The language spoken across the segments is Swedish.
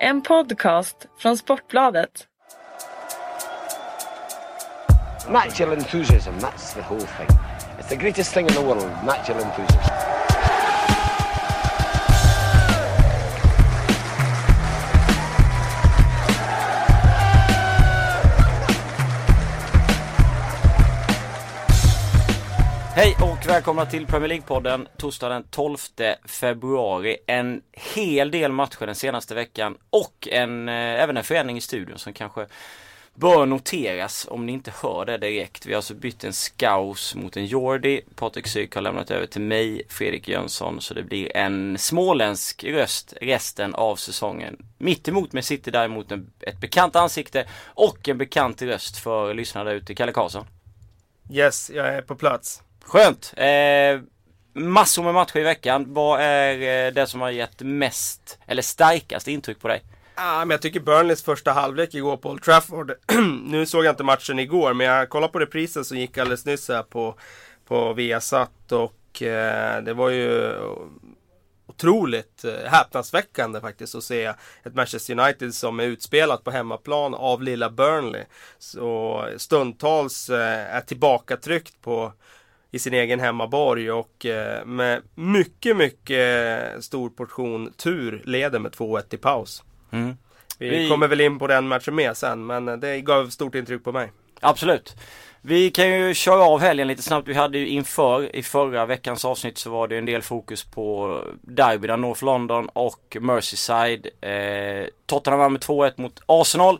En podcast från Sportbladet. Natural enthusiasm, that's the whole thing. It's the greatest thing in the world, natural enthusiasm. Hej och välkomna till Premier League-podden torsdag den 12 februari. En hel del matcher den senaste veckan och en, eh, även en förändring i studion som kanske bör noteras om ni inte hör det direkt. Vi har alltså bytt en Skaus mot en Jordi. Patrik Syk har lämnat över till mig, Fredrik Jönsson. Så det blir en småländsk röst resten av säsongen. Mitt emot mig sitter däremot en, ett bekant ansikte och en bekant röst för lyssnarna ute, Kalle Karlsson. Yes, jag är på plats. Skönt! Eh, massor med matcher i veckan. Vad är eh, det som har gett mest, eller starkast intryck på dig? Ah, men jag tycker Burnleys första halvlek igår på Old Trafford. nu såg jag inte matchen igår, men jag kollade på reprisen som gick alldeles nyss här på, på Viasat. Och eh, det var ju otroligt eh, häpnadsväckande faktiskt att se ett Manchester United som är utspelat på hemmaplan av lilla Burnley. Så stundtals eh, är tillbakatryckt på i sin egen hemmaborg och eh, med mycket, mycket stor portion tur leder med 2-1 i paus. Mm. Vi, Vi- kommer väl in på den matchen med sen, men det gav stort intryck på mig. Absolut. Vi kan ju köra av helgen lite snabbt. Vi hade ju inför, i förra veckans avsnitt så var det en del fokus på derbyna North London och Merseyside. Eh, Tottenham vann med 2-1 mot Arsenal.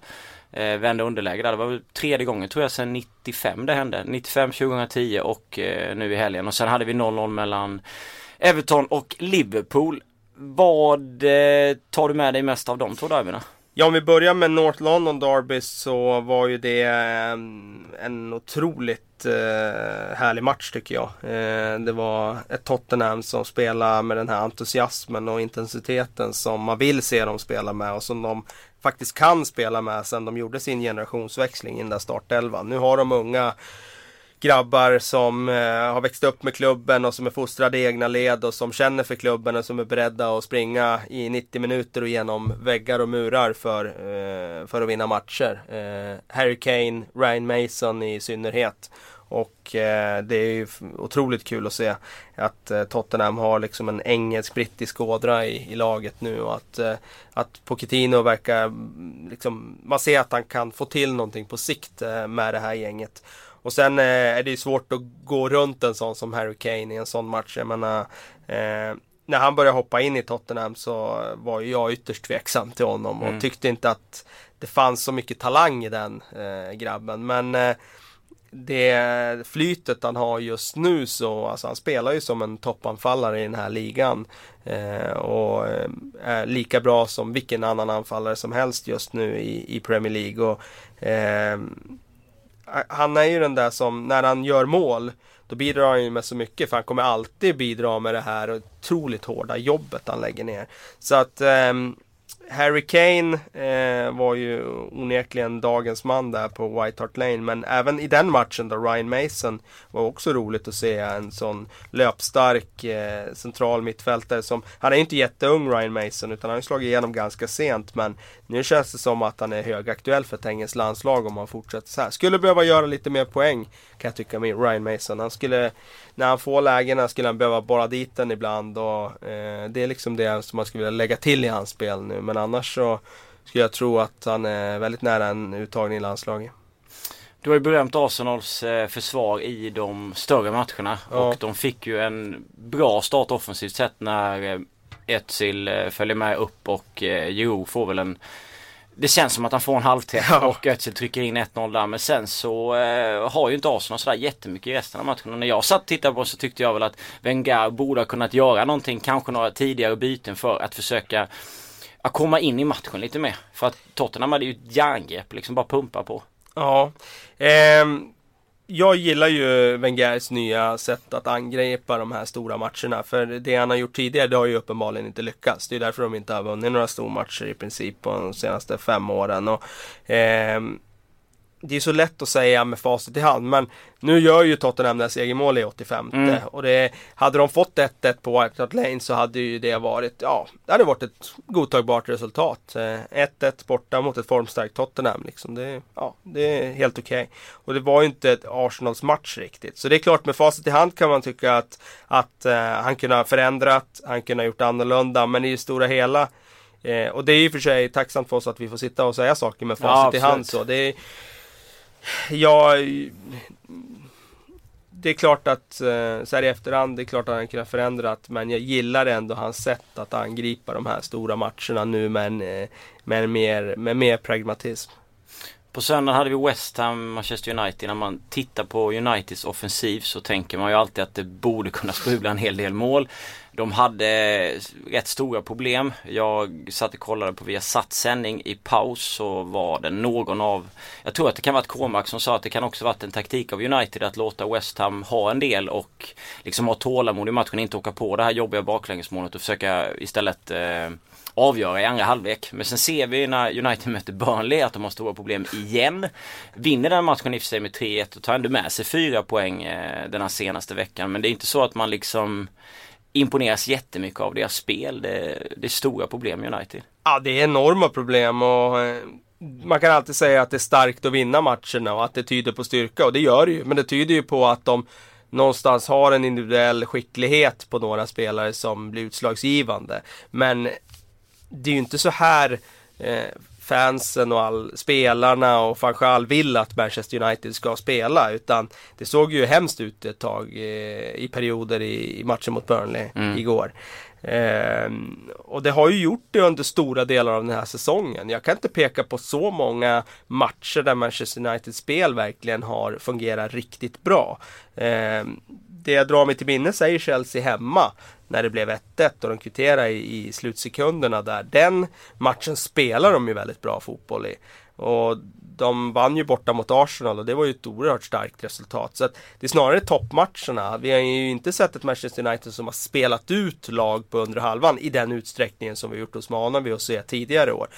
Eh, vände underläge där. Det var väl tredje gången tror jag sedan 95 det hände. 95, 2010 och eh, nu i helgen. Och sen hade vi 0-0 mellan Everton och Liverpool. Vad eh, tar du med dig mest av de två derbyna? Ja, om vi börjar med North London Derby så var ju det ehm, en otroligt eh, härlig match tycker jag. Eh, det var ett Tottenham som spelade med den här entusiasmen och intensiteten som man vill se dem spela med och som de faktiskt kan spela med sen de gjorde sin generationsväxling i den där startelvan. Nu har de unga grabbar som eh, har växt upp med klubben och som är fostrade i egna led och som känner för klubben och som är beredda att springa i 90 minuter och genom väggar och murar för, eh, för att vinna matcher. Eh, Harry Kane, Ryan Mason i synnerhet. Och eh, det är ju otroligt kul att se att eh, Tottenham har liksom en engelsk-brittisk ådra i, i laget nu och att, eh, att Pochettino verkar, mm, liksom, man ser att han kan få till någonting på sikt eh, med det här gänget. Och sen eh, är det ju svårt att gå runt en sån som Harry Kane i en sån match. Jag menar, eh, när han började hoppa in i Tottenham så var ju jag ytterst tveksam till honom och Mm. tyckte inte att det fanns så mycket talang i den eh, grabben. Men eh, det flytet han har just nu så, alltså han spelar ju som en toppanfallare i den här ligan. Eh, och eh, är lika bra som vilken annan anfallare som helst just nu i, i Premier League. Och, eh, han är ju den där som, när han gör mål, då bidrar han ju med så mycket för han kommer alltid bidra med det här otroligt hårda jobbet han lägger ner. Så att ehm, Harry Kane eh, var ju onekligen dagens man där på White Hart Lane. Men även i den matchen då Ryan Mason var också roligt att se en sån löpstark eh, central mittfältare som, han är ju inte jätteung Ryan Mason utan han har ju slagit igenom ganska sent men nu känns det som att han är högaktuell för ett engelskt landslag om han fortsätter så här. Skulle behöva göra lite mer poäng kan jag tycka med Ryan Mason. Han skulle, när han får lägena skulle han behöva borra dit den ibland och eh, det är liksom det som man skulle vilja lägga till i hans spel nu. Men annars så skulle jag tro att han är väldigt nära en uttagning i landslaget. Du har ju berömt Arsenals eh, försvar i de större matcherna Ja. och de fick ju en bra start offensivt sett när eh, Özil eh, följer med upp och eh, Giroud får väl en det känns som att han får en halvträff Ja. och Özil trycker in 1-0 där men sen så eh, har ju inte Arsenal sådär jättemycket i resten av matchen. Och när jag satt och tittade på så tyckte jag väl att Wenger borde ha kunnat göra någonting, kanske några tidigare byten för att försöka att komma in i matchen lite mer. För att Tottenham hade ju ett järngrepp, liksom bara pumpa på. Ja. Ehm, jag gillar ju Wengers nya sätt att angripa de här stora matcherna. För det han har gjort tidigare, det har ju uppenbarligen inte lyckats. Det är därför de inte har vunnit några stormatcher i princip på de senaste fem åren. Och, eh, det är så lätt att säga med facit i hand men nu gör ju Tottenham deras egen mål i 85 mm. och det, hade de fått 1-1 på White Hart Lane så hade ju det varit, ja, det hade varit ett godtagbart resultat. 1-1 eh, borta mot ett formstarkt Tottenham liksom. Det, ja, det är helt okej. Okay. Och det var ju inte ett Arsenals match riktigt. Så det är klart med facit i hand kan man tycka att, att uh, han kunde ha förändrat, han kunde ha gjort annorlunda men i det stora hela Eh, och det är ju för sig tacksamt för oss att vi får sitta och säga saker med facit ja, i hand. Så det är, ja, det är klart att eh, så här i efterhand, det är klart att han kunnat förändrat. Men jag gillar ändå hans sätt att angripa de här stora matcherna nu med, en, eh, med, mer, med mer pragmatism. På söndag hade vi West Ham, Manchester United. När man tittar på Uniteds offensiv så tänker man ju alltid att det borde kunna sprudla en hel del mål. De hade rätt stora problem. Jag satt och kollade på via sändning i paus så var det någon av Jag tror att det kan vara ett Cormac som sa att det kan också varit en taktik av United att låta West Ham ha en del och liksom ha tålamod i matchen, inte åka på det här jobbiga baklängesmålet och försöka istället eh, avgöra i andra halvlek. Men sen ser vi när United möter Burnley att de har stora problem igen. Vinner den matchen i och för sig med 3-1 och tar ändå med sig fyra poäng eh, den här senaste veckan. Men det är inte så att man liksom imponeras jättemycket av deras spel. Det, det är stora problem i United. Ja, det är enorma problem och eh, man kan alltid säga att det är starkt att vinna matcherna och att det tyder på styrka och det gör det ju. Men det tyder ju på att de någonstans har en individuell skicklighet på några spelare som blir utslagsgivande. Men det är ju inte så här eh, fansen och all, spelarna och Fanchal vill att Manchester United ska spela. Utan det såg ju hemskt ut ett tag eh, i perioder i, i, matchen mot Burnley mm. igår. Eh, och det har ju gjort det under stora delar av den här säsongen. Jag kan inte peka på så många matcher där Manchester Uniteds spel verkligen har fungerat riktigt bra. Eh, det jag drar mig till minnes är Chelsea hemma när det blev 1-1 och de kvitterade i, i slutsekunderna där. Den matchen spelar de ju väldigt bra fotboll i. Och de vann ju borta mot Arsenal och det var ju ett oerhört starkt resultat. Så att det är snarare toppmatcherna. Vi har ju inte sett ett Manchester United som har spelat ut lag på undre halvan i den utsträckningen som vi gjort hos Mana vid att se tidigare år.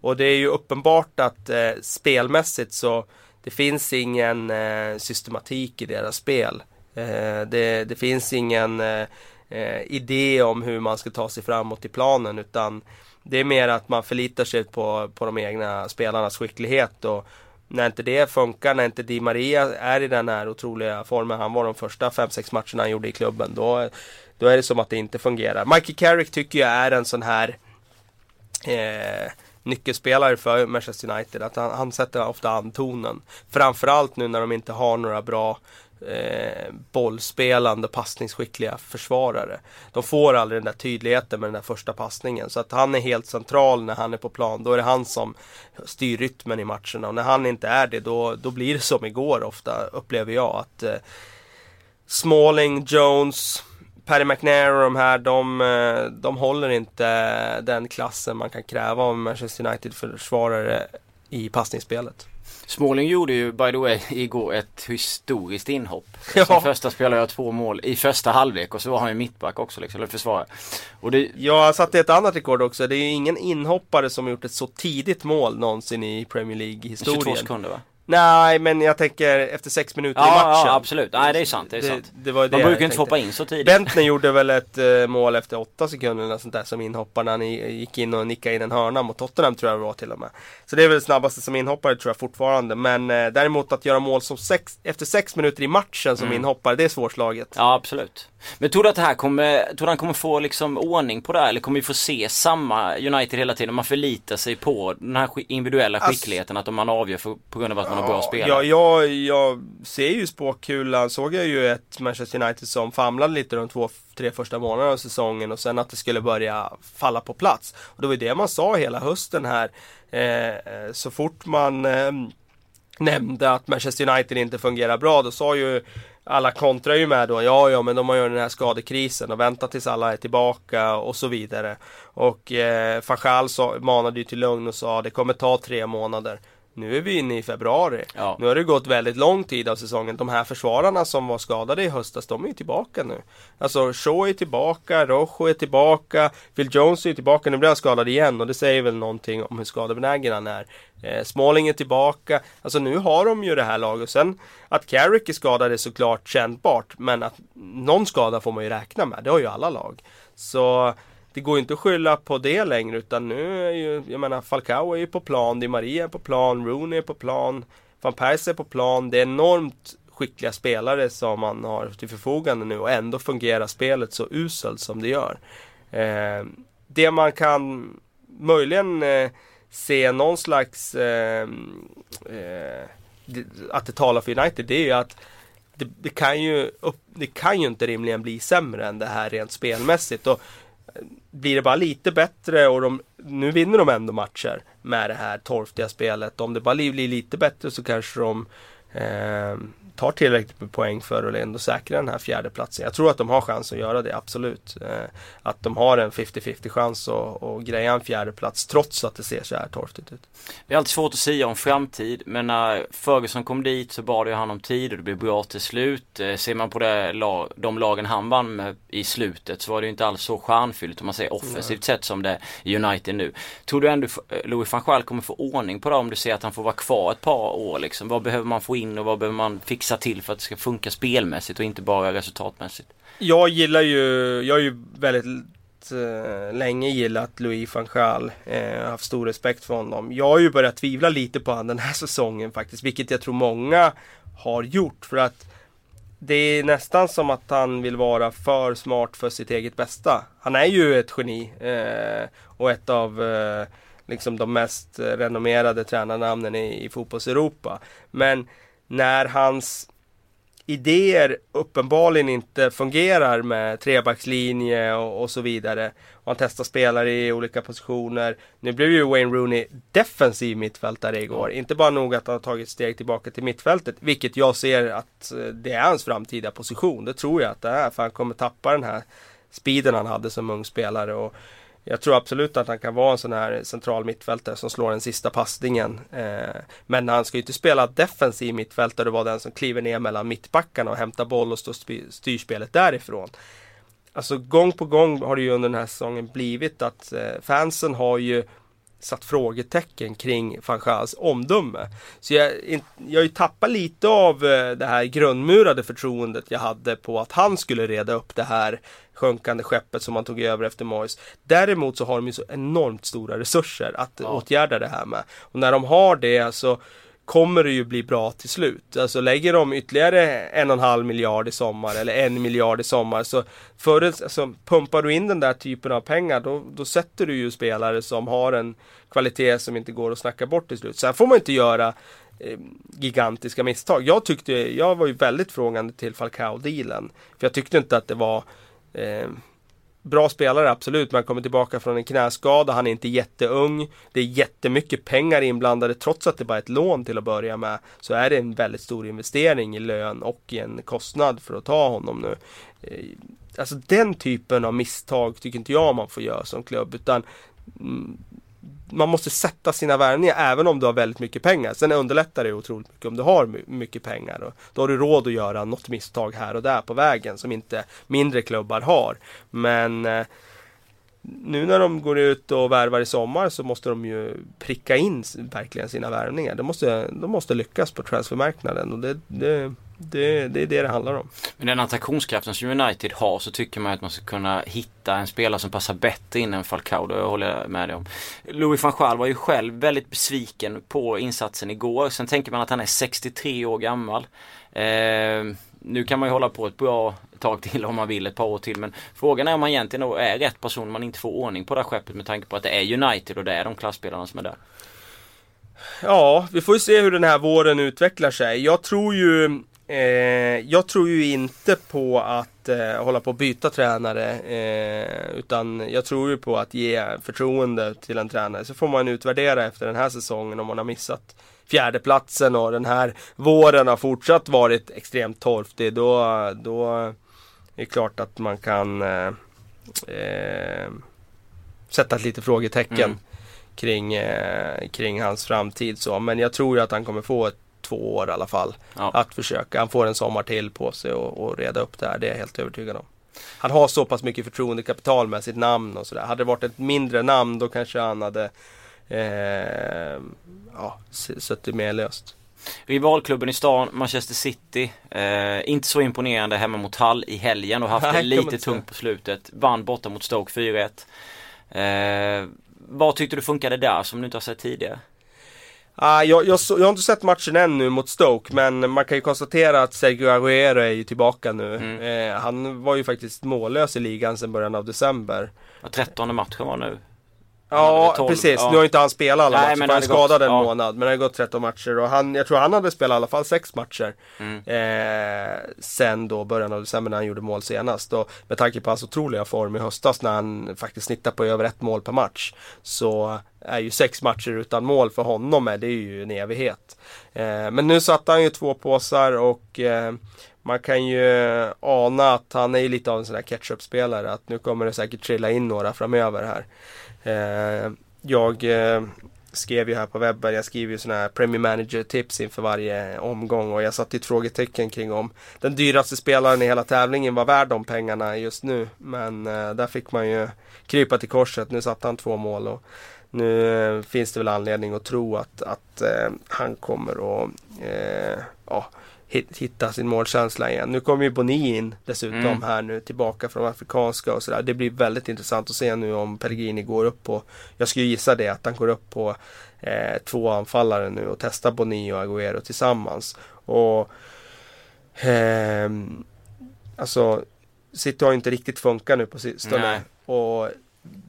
Och det är ju uppenbart att eh, spelmässigt så det finns ingen eh, systematik i deras spel. Eh, det, det, finns ingen eh, eh, idé om hur man ska ta sig framåt i planen utan det är mer att man förlitar sig på, på de egna spelarnas skicklighet och när inte det funkar, när inte Di Maria är i den här otroliga formen han var de första 5-6 matcherna han gjorde i klubben då, då är det som att det inte fungerar. Mikey Carrick tycker jag är en sån här eh, nyckelspelare för Manchester United. Att han, han sätter ofta an tonen. Framförallt nu när de inte har några bra eh, bollspelande, passningsskickliga försvarare. De får aldrig den där tydligheten med den där första passningen. Så att han är helt central när han är på plan. Då är det han som styr rytmen i matcherna. Och när han inte är det, då, då blir det som igår ofta, upplever jag. att eh, Smalling, Jones, Paddy McNair och de här, de, eh, de håller inte den klassen man kan kräva av Manchester United-försvarare i passningsspelet. Småling gjorde ju by the way igår ett historiskt inhopp. Ja. Som första spelare jag två mål i första halvlek och så var han ju mittback också liksom, eller försvarare. Och det... Ja, satt ett annat rekord också. Det är ju ingen inhoppare som gjort ett så tidigt mål någonsin i Premier League-historien. 22 sekunder va? Nej, men jag tänker efter sex minuter ja, i matchen. Ja, absolut. Nej, det är sant. Det är det, sant. Det var det Man brukar inte hoppa in så tidigt. Bentner gjorde väl ett uh, mål efter åtta sekunder eller sånt där som inhoppare när han gick in och nickade in en hörna mot Tottenham tror jag det var till och med. Så det är väl det snabbaste som inhoppare tror jag fortfarande. Men uh, däremot att göra mål som sex, efter sex minuter i matchen som mm. inhoppare, det är svårslaget. Ja, absolut. Men tror du att det här kommer, tror han kommer få liksom ordning på det här? Eller kommer vi få se samma United hela tiden? Man förlitar sig på den här individuella skickligheten, alltså, att man avgör för, på grund av att man har bra spelare. Ja, jag, jag ser ju spåkulan, såg jag ju ett Manchester United som famlade lite de två, tre första månaderna av säsongen och sen att det skulle börja falla på plats. Och det var ju det man sa hela hösten här. Eh, så fort man eh, nämnde att Manchester United inte fungerar bra, då sa ju alla kontrar ju med då, ja ja men de har ju den här skadekrisen och vänta tills alla är tillbaka och så vidare. Och eh, Fachal manade ju till lugn och sa det kommer ta tre månader. Nu är vi inne i februari. Ja. Nu har det gått väldigt lång tid av säsongen. De här försvararna som var skadade i höstas, de är ju tillbaka nu. Alltså Shaw är tillbaka, Rojo är tillbaka, Phil Jones är tillbaka. Nu blir han skadad igen och det säger väl någonting om hur skadebenägen han är. Eh, Smalling är tillbaka. Alltså nu har de ju det här laget. Sen att Carrick är skadad är såklart kännbart. Men att någon skada får man ju räkna med. Det har ju alla lag. Så det går ju inte att skylla på det längre utan nu är ju, jag menar Falcao är ju på plan, Di Maria är på plan, Rooney är på plan, Van Persie är på plan. Det är enormt skickliga spelare som man har till förfogande nu och ändå fungerar spelet så uselt som det gör. Eh, det man kan möjligen eh, se någon slags ehm, eh, eh, att det talar för United det är ju att det, det, kan ju upp, det kan ju inte rimligen bli sämre än det här rent spelmässigt. Och blir det bara lite bättre och de, nu vinner de ändå matcher med det här torftiga spelet. Om det bara blir lite bättre så kanske de eh, tar tillräckligt med poäng för att ändå säkra den här fjärde platsen. Jag tror att de har chans att göra det, absolut. Eh, att de har en 50-50 chans att, att greja en fjärde plats trots att det ser så här torftigt ut. Det är alltid svårt att säga om framtid men när Ferguson kom dit så bad ju han om tid och det blev bra till slut. Eh, ser man på det, de lagen han vann med i slutet så var det ju inte alls så stjärnfyllt om man säger offensivt sett som det är United nu. Tror du ändå eh, Louis van Gaal kommer få ordning på det om du ser att han får vara kvar ett par år liksom? Vad behöver man få in och vad behöver man fixa till för att det ska funka spelmässigt och inte bara resultatmässigt? Jag gillar ju, jag är ju väldigt eh, länge gillat Louis van Gaal. Eh, haft stor respekt för honom. Jag har ju börjat tvivla lite på honom den här säsongen faktiskt. Vilket jag tror många har gjort. För att det är nästan som att han vill vara för smart för sitt eget bästa. Han är ju ett geni. Eh, och ett av eh, liksom de mest renommerade tränarnamnen i, i fotbolls-Europa. Men när hans idéer uppenbarligen inte fungerar med trebackslinje och, och, så vidare. Och han testar spelare i olika positioner. Nu blev ju Wayne Rooney defensiv mittfältare igår. Inte bara nog att han har tagit steg tillbaka till mittfältet, vilket jag ser att eh, det är hans framtida position. Det tror jag att det är, för han kommer tappa den här speeden han hade som ung spelare. Och jag tror absolut att han kan vara en sån här central mittfältare som slår den sista passningen. Eh, men han ska ju inte spela defensiv mittfältare och vara den som kliver ner mellan mittbackarna och hämtar boll och styr spelet därifrån. Alltså gång på gång har det ju under den här säsongen blivit att eh, fansen har ju satt frågetecken kring van Gaals omdöme. Så jag, jag har ju tappat lite av eh, det här grundmurade förtroendet jag hade på att han skulle reda upp det här sjunkande skeppet som man tog över efter Moyes. Däremot så har de ju så enormt stora resurser att ja. åtgärda det här med. Och när de har det så kommer det ju bli bra till slut. Alltså lägger de ytterligare en och en halv miljard i sommar eller en miljard i sommar så förut, alltså, pumpar du in den där typen av pengar då, då sätter du ju spelare som har en kvalitet som inte går att snacka bort till slut. Sen får man inte göra eh, gigantiska misstag. Jag tyckte, jag var ju väldigt frågande till Falcao-dealen. För jag tyckte inte att det var eh, bra spelare absolut, men han kommer tillbaka från en knäskada. Han är inte jätteung. Det är jättemycket pengar inblandade trots att det bara är ett lån till att börja med. Så är det en väldigt stor investering i lön och i en kostnad för att ta honom nu. Eh, alltså den typen av misstag tycker inte jag man får göra som klubb. Utan mm, man måste sätta sina värvningar även om du har väldigt mycket pengar. Sen underlättar det otroligt mycket om du har mycket pengar. Och då har du råd att göra något misstag här och där på vägen som inte mindre klubbar har. Men eh, nu när de går ut och värvar i sommar så måste de ju pricka in verkligen sina värvningar. De måste, de måste lyckas på transfermarknaden och det, det det, det, är det det handlar om. Med den attraktionskraften som United har så tycker man att man ska kunna hitta en spelare som passar bättre in än Falcao. Det håller jag med dig om. Louis van Gaal var ju själv väldigt besviken på insatsen igår. Sen tänker man att han är 63 år gammal. Eh, nu kan man ju hålla på ett bra tag till om man vill, ett par år till. Men frågan är om man egentligen är rätt person om man inte får ordning på det här skeppet med tanke på att det är United och det är de klassspelarna som är där. Ja, vi får ju se hur den här våren utvecklar sig. Jag tror ju Eh, jag tror ju inte på att eh, hålla på att byta tränare. Eh, utan jag tror ju på att ge förtroende till en tränare. Så får man utvärdera efter den här säsongen om man har missat fjärdeplatsen och den här våren har fortsatt varit extremt torftig. Då, då är det klart att man kan eh, eh, sätta ett litet frågetecken. Mm. kring, eh, kring hans framtid så. Men jag tror att han kommer få ett två år i alla fall. Ja. Att försöka. Han får en sommar till på sig och, och reda upp det här. Det är jag helt övertygad om. Han har så pass mycket förtroendekapital med sitt namn och sådär. Hade det varit ett mindre namn då kanske han hade eh, ja, s- suttit mer löst. Rivalklubben i stan, Manchester City. Eh, inte så imponerande hemma mot Hull i helgen och haft det lite tungt på slutet. Vann borta mot Stoke 4-1. Eh, vad tyckte du funkade där som du inte har sett tidigare? Ah, jag, jag, så, jag har inte sett matchen ännu mot Stoke men man kan ju konstatera att Sergio Aguero är ju tillbaka nu. Mm. Eh, han var ju faktiskt mållös i ligan sedan början av december. Ja, 13 matchen var nu. Ja, 12, precis. ja. Nu har inte han spelat alla Nej, matcher för han är skadad en ja. månad. Men det har gått 13 matcher och han, jag tror han hade spelat i alla fall sex matcher. Mm. Eh, sen då början av december när han gjorde mål senast. Och med tanke på hans otroliga form i höstas när han faktiskt snittar på över ett mål per match. Så är ju sex matcher utan mål för honom med, det är ju en evighet. Eh, men nu satte han ju två påsar och eh, man kan ju ana att han är ju lite av en sån där ketchup-spelare. Att nu kommer det säkert trilla in några framöver här. Eh, jag eh, skrev ju här på webben, jag skriver ju sådana här Premier Manager tips inför varje omgång och jag satte ett frågetecken kring om den dyraste spelaren i hela tävlingen var värd de pengarna just nu. Men eh, där fick man ju krypa till korset. Nu satte han två mål och nu eh, finns det väl anledning att tro att, att eh, han kommer att eh, ja, hitta sin målkänsla igen. Nu kommer ju Boni in dessutom Mm. här nu tillbaka från afrikanska och sådär. Det blir väldigt intressant att se nu om Pellegrini går upp på, jag skulle gissa det, att han går upp på eh, två anfallare nu och testar Boni och Agüero tillsammans. Och ehm, Alltså City har ju inte riktigt funkat nu på sistone. Nej. Och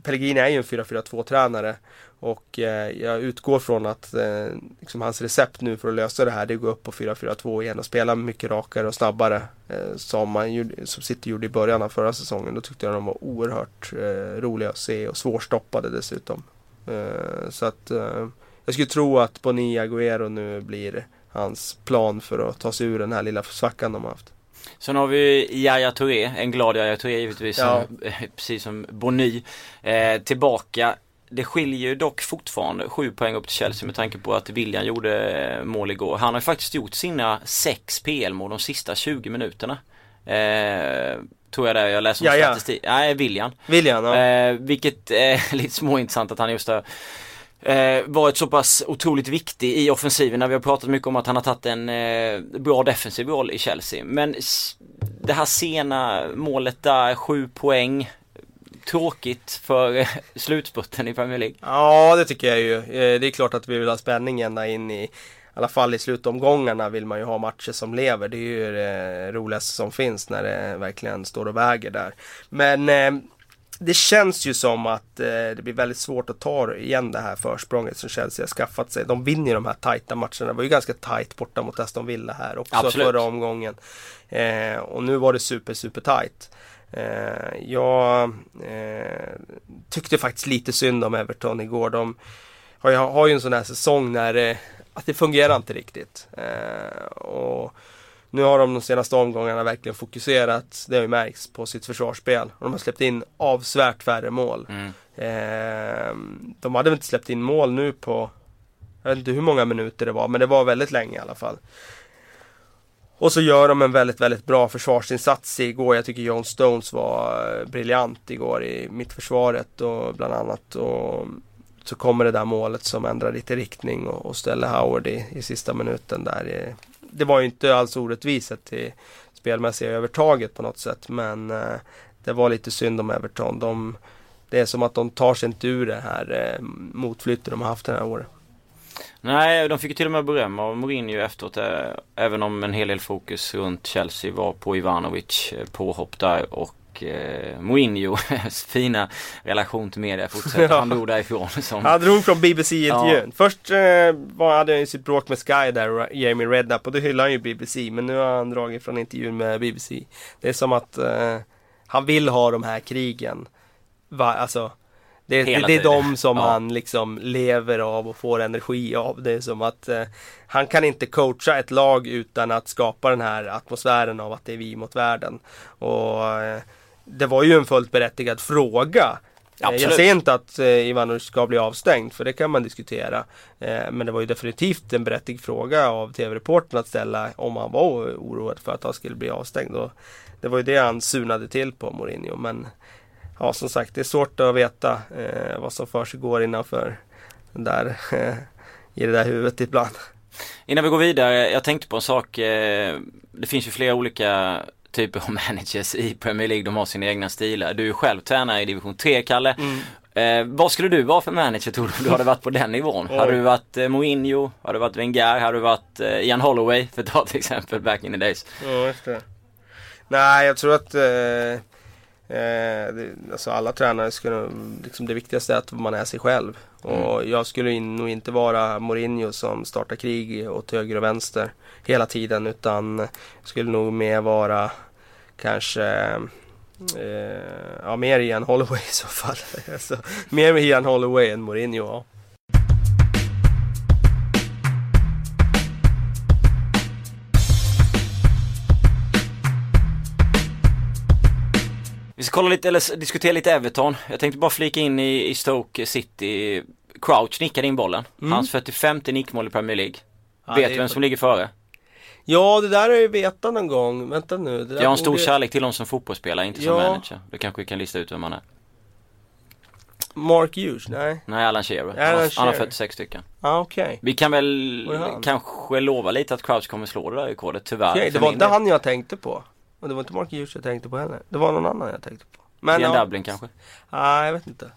Pellegrini är ju en 4-4-2 tränare. Och eh, jag utgår från att eh, liksom hans recept nu för att lösa det här det är att gå upp på 4-4-2 igen och spela mycket rakare och snabbare. Eh, som, man gjorde, som City gjorde i början av förra säsongen. Då tyckte jag de var oerhört eh, roliga att se och svårstoppade dessutom. Eh, så att eh, jag skulle tro att Boni Agüero nu blir hans plan för att ta sig ur den här lilla svackan de har haft. Sen har vi Yahya Touré, en glad Yahya Touré givetvis, Ja. som, precis som Bony. Eh, tillbaka. Det skiljer ju dock fortfarande sju poäng upp till Chelsea med tanke på att William gjorde eh, mål igår. Han har faktiskt gjort sina sex PL-mål de sista 20 minuterna. Eh, tror jag det är, jag läser om Yahya. statistik. Nej, William. William, ja. Eh, vilket är lite småintressant att han just har eh, varit så pass otroligt viktig i offensiven när vi har pratat mycket om att han har tagit en eh, bra defensiv roll i Chelsea. Men det här sena målet där, sju poäng. Tråkigt för eh, slutspurten i Premier League. Ja, det tycker jag ju. Eh, det är klart att vi vill ha spänning ända in i, i alla fall i slutomgångarna vill man ju ha matcher som lever. Det är ju det roligaste som finns när det verkligen står och väger där. Men eh, det känns ju som att eh, det blir väldigt svårt att ta igen det här försprånget som Chelsea har skaffat sig. De vinner ju de här tajta matcherna. Det var ju ganska tajt borta mot Aston Villa här också Absolut. förra omgången. Eh, och nu var det super, super tajt. Eh, jag eh, tyckte faktiskt lite synd om Everton igår. De har ju, har ju en sån här säsong när eh, att det fungerar inte riktigt. Eh, och nu har de de senaste omgångarna verkligen fokuserat, det har ju märkts, på sitt försvarsspel. Och de har släppt in avsevärt färre mål. Mm. Eh, de hade väl inte släppt in mål nu på, jag vet inte hur många minuter det var, men det var väldigt länge i alla fall. Och så gör de en väldigt, väldigt bra försvarsinsats igår. Jag tycker John Stones var eh, briljant igår i mittförsvaret och bland annat. Och så kommer det där målet som ändrar lite riktning och, och ställer Howard i, i sista minuten där. Det var ju inte alls orättvist till spelmässiga övertaget på något sätt. Men eh, det var lite synd om Everton. De, det är som att de tar sig inte ur det här eh, motflyttet de har haft det här året. Nej, de fick ju till och med beröm av Mourinho efteråt. Eh, även om en hel del fokus runt Chelsea var på Ivanovic eh, påhopp där och eh, Mourinhos fina relation till media fortsätter. Ja. Han drog därifrån som Han drog från BBC-intervjun. Först eh, var, hade han ju sitt bråk med Sky där, Jamie Redknapp, och då hyllade han ju BBC. Men nu har han dragit från intervjun med BBC. Det är som att eh, han vill ha de här krigen. Va, alltså, det, det, det är de som Ja. han liksom lever av och får energi av. Det är som att eh, han kan inte coacha ett lag utan att skapa den här atmosfären av att det är vi mot världen. Och eh, det var ju en fullt berättigad fråga Absolut. Jag säger inte att eh, Ivanovic ska bli avstängd, för det kan man diskutera. Eh, men det var ju definitivt en berättigad fråga av TV-reportern att ställa om han var oroad för att han skulle bli avstängd. Och det var ju det han sunade till på Mourinho. Men ja, som sagt, det är svårt att veta eh, vad som för sig går innanför den där, eh, i det där huvudet ibland. Innan vi går vidare, jag tänkte på en sak. Eh, det finns ju flera olika typer av managers i Premier League. De har sina egna stilar. Du är själv tränare i division 3, Kalle. Mm. Eh, vad skulle du vara för manager tror du? om Du hade varit på den nivån. Oj. Hade du varit eh, Mourinho? Hade du varit Wenger? Hade du varit eh, Ian Holloway? För att ta ett exempel back in the days. Ja, just det. Nej, jag tror att eh, eh, det, alltså alla tränare skulle, liksom det viktigaste är att man är sig själv. Och jag skulle in, nog inte vara Mourinho som startar krig åt höger och vänster hela tiden. Utan skulle nog mer vara kanske eh, ja, mer Ian Holloway i så fall. alltså, mer med Ian Holloway än Mourinho. Ja. Vi ska kolla lite, eller diskutera lite Everton. Jag tänkte bara flika in i, i Stoke City. Crouch nickade in bollen. Hans 45 nickmål i Premier League. Ja, Vet du vem på- som ligger före? Ja, det där har jag ju vetat någon gång. Vänta nu. Det Jag har en stor borde- kärlek till honom som fotbollsspelare, inte som Ja. manager. Du kanske vi kan lista ut vem han är. Mark Hughes? Nej. Nej, Alan Shearer. Alan har- han har Shearer. 46 stycken. Ah, okej. Vi kan väl kanske lova lite att Crouch kommer slå det där rekordet, tyvärr. Okej, det var inte han jag tänkte på. Och det var inte Mark Hughes jag tänkte på heller. Det var någon annan jag tänkte på. Men Ian ja, Dublin kanske? Nej, jag vet inte.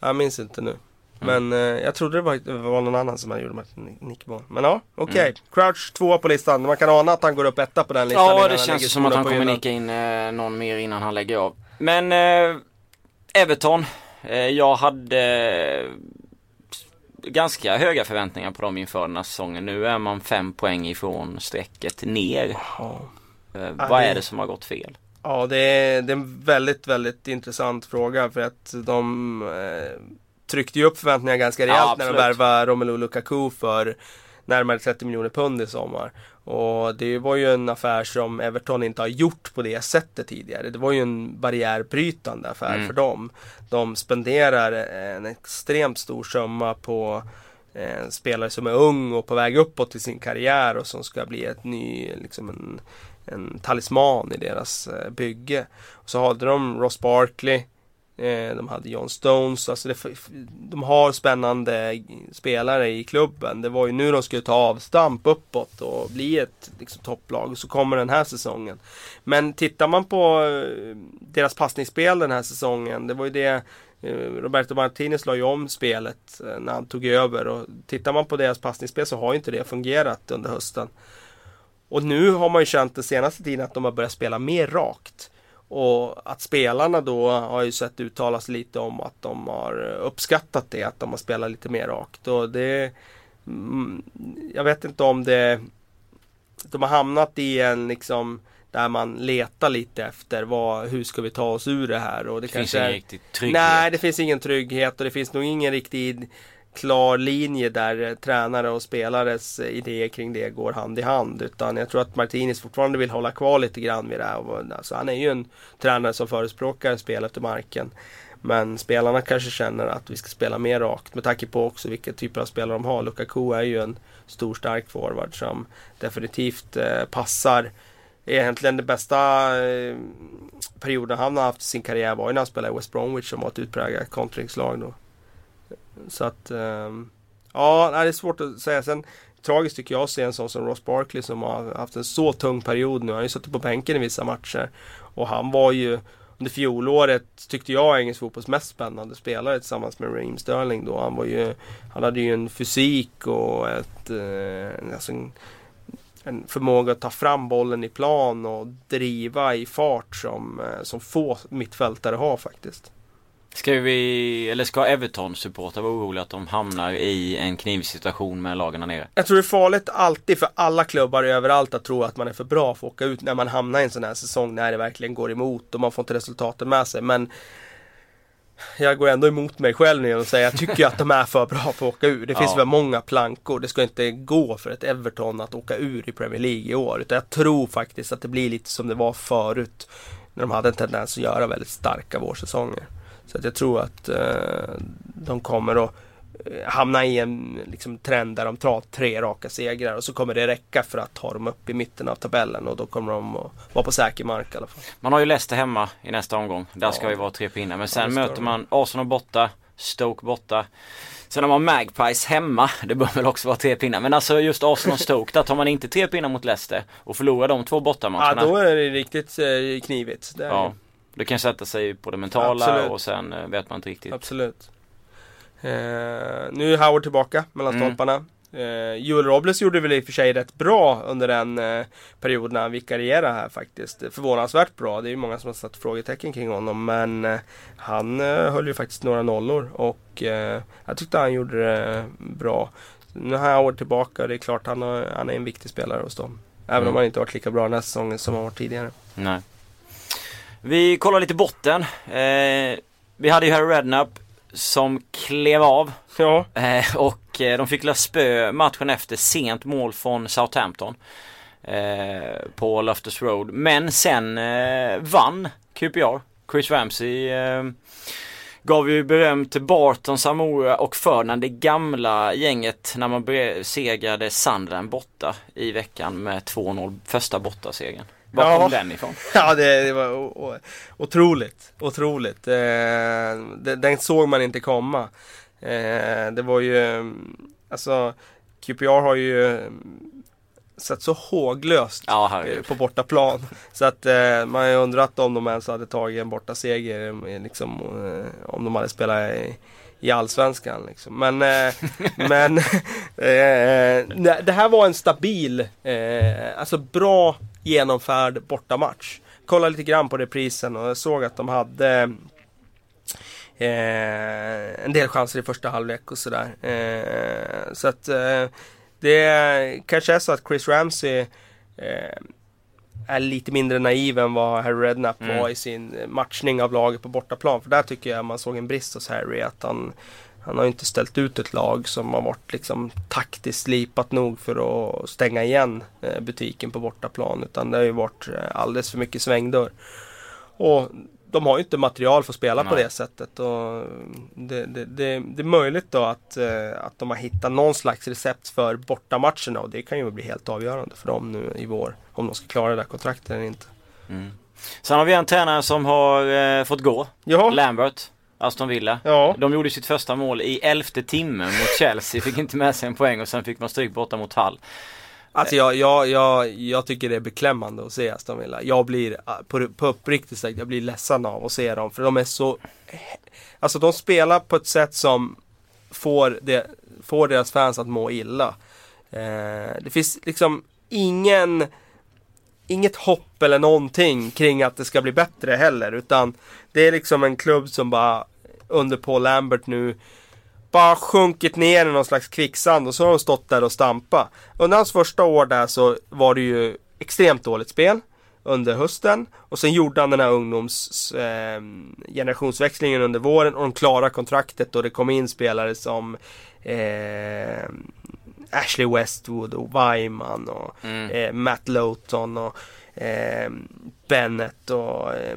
Jag minns inte nu. Mm. Men eh, jag trodde det var, det var någon annan som hade gjort ett nickmål. Men ja, okej. Mm. Crouch tvåa på listan. Man kan ana att han går upp etta på den listan. Ja, det han känns som att han kommer nicka in eh, någon mer innan han lägger av. Men eh, Everton. Eh, jag hade eh, ganska höga förväntningar på dem inför den här säsongen. Nu är man fem poäng ifrån strecket ner. Ja, vad är det som har gått fel? Ja, det är, det är en väldigt, väldigt intressant fråga för att de tryckte ju upp förväntningarna ganska Ja, rejält när de värvade Romelu Lukaku för närmare 30 miljoner pund i sommar. Och det var ju en affär som Everton inte har gjort på det sättet tidigare. Det var ju en barriärbrytande affär Mm. för dem. De spenderar en extremt stor summa på eh, en spelare som är ung och på väg uppåt i sin karriär och som ska bli ett ny, liksom en, en talisman i deras eh, bygge. Och så hade de Ross Barkley, eh, Eh, de hade John Stones, alltså det, de har spännande spelare i klubben. Det var ju nu de skulle ta avstamp uppåt och bli ett liksom, topplag. Så kommer den här säsongen. Men tittar man på eh, deras passningsspel den här säsongen, det var ju det eh, Roberto Martinez la ju om spelet när han tog över och tittar man på deras passningsspel så har ju inte det fungerat under hösten. Och nu har man ju känt den senaste tiden att de har börjat spela mer rakt. Och att spelarna då har ju sett uttalas lite om att de har uppskattat det, att de har spelat lite mer rakt. Och det, mm, jag vet inte om det, de har hamnat i en liksom där man letar lite efter vad, hur ska vi ta oss ur det här? Och det, Det finns ingen riktig trygghet. Nej, det finns ingen trygghet och det finns nog ingen riktig klar linje där eh, tränare och spelares eh, idéer kring det går hand i hand. Utan jag tror att Martinis fortfarande vill hålla kvar lite grann vid det här. Alltså, han är ju en tränare som förespråkar spel efter marken. Men spelarna kanske känner att vi ska spela mer rakt med tanke på också vilka typer av spelare de har. Lukaku är ju en stor stark forward som definitivt eh, passar. Egentligen den bästa eh, perioden han har haft i sin karriär var ju när han spelade i West Bromwich som var ett utpräglat kontringslag då. Så att ehm, ja, det är svårt att säga. Sen tragiskt tycker jag att se en sån som Ross Barkley som har haft en så tung period nu. Han har ju suttit på bänken i vissa matcher. Och han var ju under fjolåret tyckte jag engelsk fotbolls mest spännande spelare tillsammans med Raheem Sterling då. Han var ju Han hade ju en fysik och ett eh, alltså en, en förmåga att ta fram bollen i plan och driva i fart som, eh, som få mittfältare har faktiskt. Ska vi, eller ska Everton-supportrar vara oroliga att de hamnar i en knivsituation med lagen där nere? Jag tror det är farligt alltid för alla klubbar överallt att tro att man är för bra för att åka ut när man hamnar i en sån här säsong när det verkligen går emot och man får inte resultaten med sig. Men jag går ändå emot mig själv nu och säger jag tycker att de är för bra för att åka ur. Det finns Ja. för många plankor. Det ska inte gå för ett Everton att åka ur i Premier League i år. Utan jag tror faktiskt att det blir lite som det var förut. När de hade en tendens att göra väldigt starka vårsäsonger. Så att jag tror att eh, de kommer att eh, hamna i en liksom, trend där de tar tre raka segrar och så kommer det räcka för att ta dem upp i mitten av tabellen och då kommer de att vara på säker mark i alla fall. Man har ju Leicester hemma i nästa omgång. Där ska Ja. ju vara tre pinnar. Men Ja, sen ska möter man Arsenal borta, Stoke borta. Sen har man Magpies hemma. Det bör väl också vara tre pinnar. Men alltså just Arsenal och Stoke, där tar man inte tre pinnar mot Leicester och förlorar de två Ja, bortamatcherna. då är det riktigt eh, knivigt. Det är Ja, det. kan sätta sig på det mentala Absolut. och sen eh, vet man inte riktigt. Absolut. Eh, nu är Howard tillbaka mellan Mm. stolparna. Eh, Joel Robles gjorde väl i och för sig rätt bra under den eh, perioden när han vikarierade här faktiskt. Förvånansvärt bra. Det är ju många som har satt frågetecken kring honom. Men eh, han eh, höll ju faktiskt några nollor och eh, jag tyckte han gjorde det bra. Nu är Howard tillbaka och det är klart han, har, han är en viktig spelare hos dem. Även Mm. om han inte varit lika bra den här säsongen som han varit tidigare. Nej. Vi kollar lite botten. Eh, vi hade ju Harry Redknapp som klev av Ja, eh, och eh, de fick la spö matchen efter sent mål från Southampton. Eh, på Loftus Road. Men sen eh, vann QPR. Chris Ramsey eh, gav ju beröm till Barton, Samora och Ferdinand, det gamla gänget när man besegrade Sunderland borta i veckan med 2-0 första bortasegern. Var Ja. kom den ifrån? Ja, det, det var o- o- otroligt. Otroligt. Eh, det, den såg man inte komma. Eh, det var ju, mm, alltså QPR har ju mm, sett så håglöst Ja, eh, på bortaplan. Så att eh, man har ju undrat om de ens hade tagit en bortaseger eh, liksom, eh, om de hade spelat i, i Allsvenskan liksom. Men, eh, men eh, nej, det här var en stabil, eh, alltså bra genomförd bortamatch. Kolla lite grann på reprisen och såg att de hade eh, en del chanser i första halvlek och sådär. Eh, så att eh, det kanske är så att Chris Ramsey eh, är lite mindre naiv än vad Harry Redknapp Mm. var i sin matchning av laget på bortaplan. För där tycker jag man såg en brist hos Harry. Att han, han har ju inte ställt ut ett lag som har varit liksom taktiskt lipat nog för att stänga igen eh, butiken på bortaplan. Utan det har ju varit eh, alldeles för mycket svängdörr. Och de har ju inte material för att spela på Nej. det sättet. Och det, det, det, det är möjligt då att, eh, att de har hittat någon slags recept för bortamatcherna. Och det kan ju bli helt avgörande för dem nu i vår. Om de ska klara det där kontraktet eller inte. Mm. Sen har vi en tränare som har eh, fått gå. Ja, Lambert, Aston Villa. ja. De gjorde sitt första mål i elfte timmen mot Chelsea. Fick inte med sig en poäng och sen fick man stryk borta mot Hull. Alltså jag, jag, jag, jag tycker det är beklämmande att se Aston Villa. Jag blir, ah, på, på uppriktigt sagt, jag blir ledsen av att se dem. För de är så... Alltså de spelar på ett sätt som får, det, får deras fans att må illa. Eh, det finns liksom ingen... Inget hopp eller någonting kring att det ska bli bättre heller. Utan det är liksom en klubb som bara under Paul Lambert nu bara sjunkit ner i någon slags kvicksand och så har de stått där och stampa. Under hans första år där så var det ju extremt dåligt spel under hösten och sen gjorde han den här ungdoms eh, generationsväxlingen under våren och de klarade kontraktet och det kom in spelare som eh, Ashley Westwood och Wyman och Mm. eh, Matt Lowton och eh, Bennett och eh,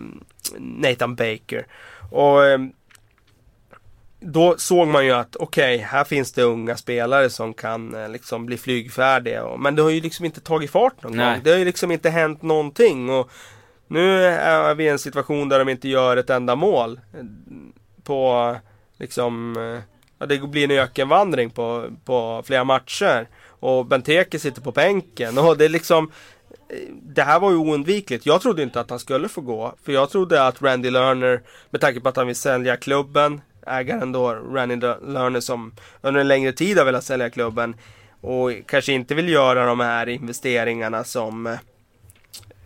Nathan Baker. Och eh, då såg man ju att okej, här finns det unga spelare som kan eh, liksom bli flygfärdiga. Och, men det har ju liksom inte tagit fart någon Nej. gång. Det har ju liksom inte hänt någonting. Och nu är vi i en situation där de inte gör ett enda mål. eh, På liksom, ja, det blir en ökenvandring på, på flera matcher. Och Benteke sitter på bänken. Och det är liksom eh, det här var ju oundvikligt. Jag trodde inte att han skulle få gå. För jag trodde att Randy Lerner, med tanke på att han vill sälja klubben, ägaren då, Randy Lerner som under en längre tid har velat sälja klubben och kanske inte vill göra de här investeringarna som eh,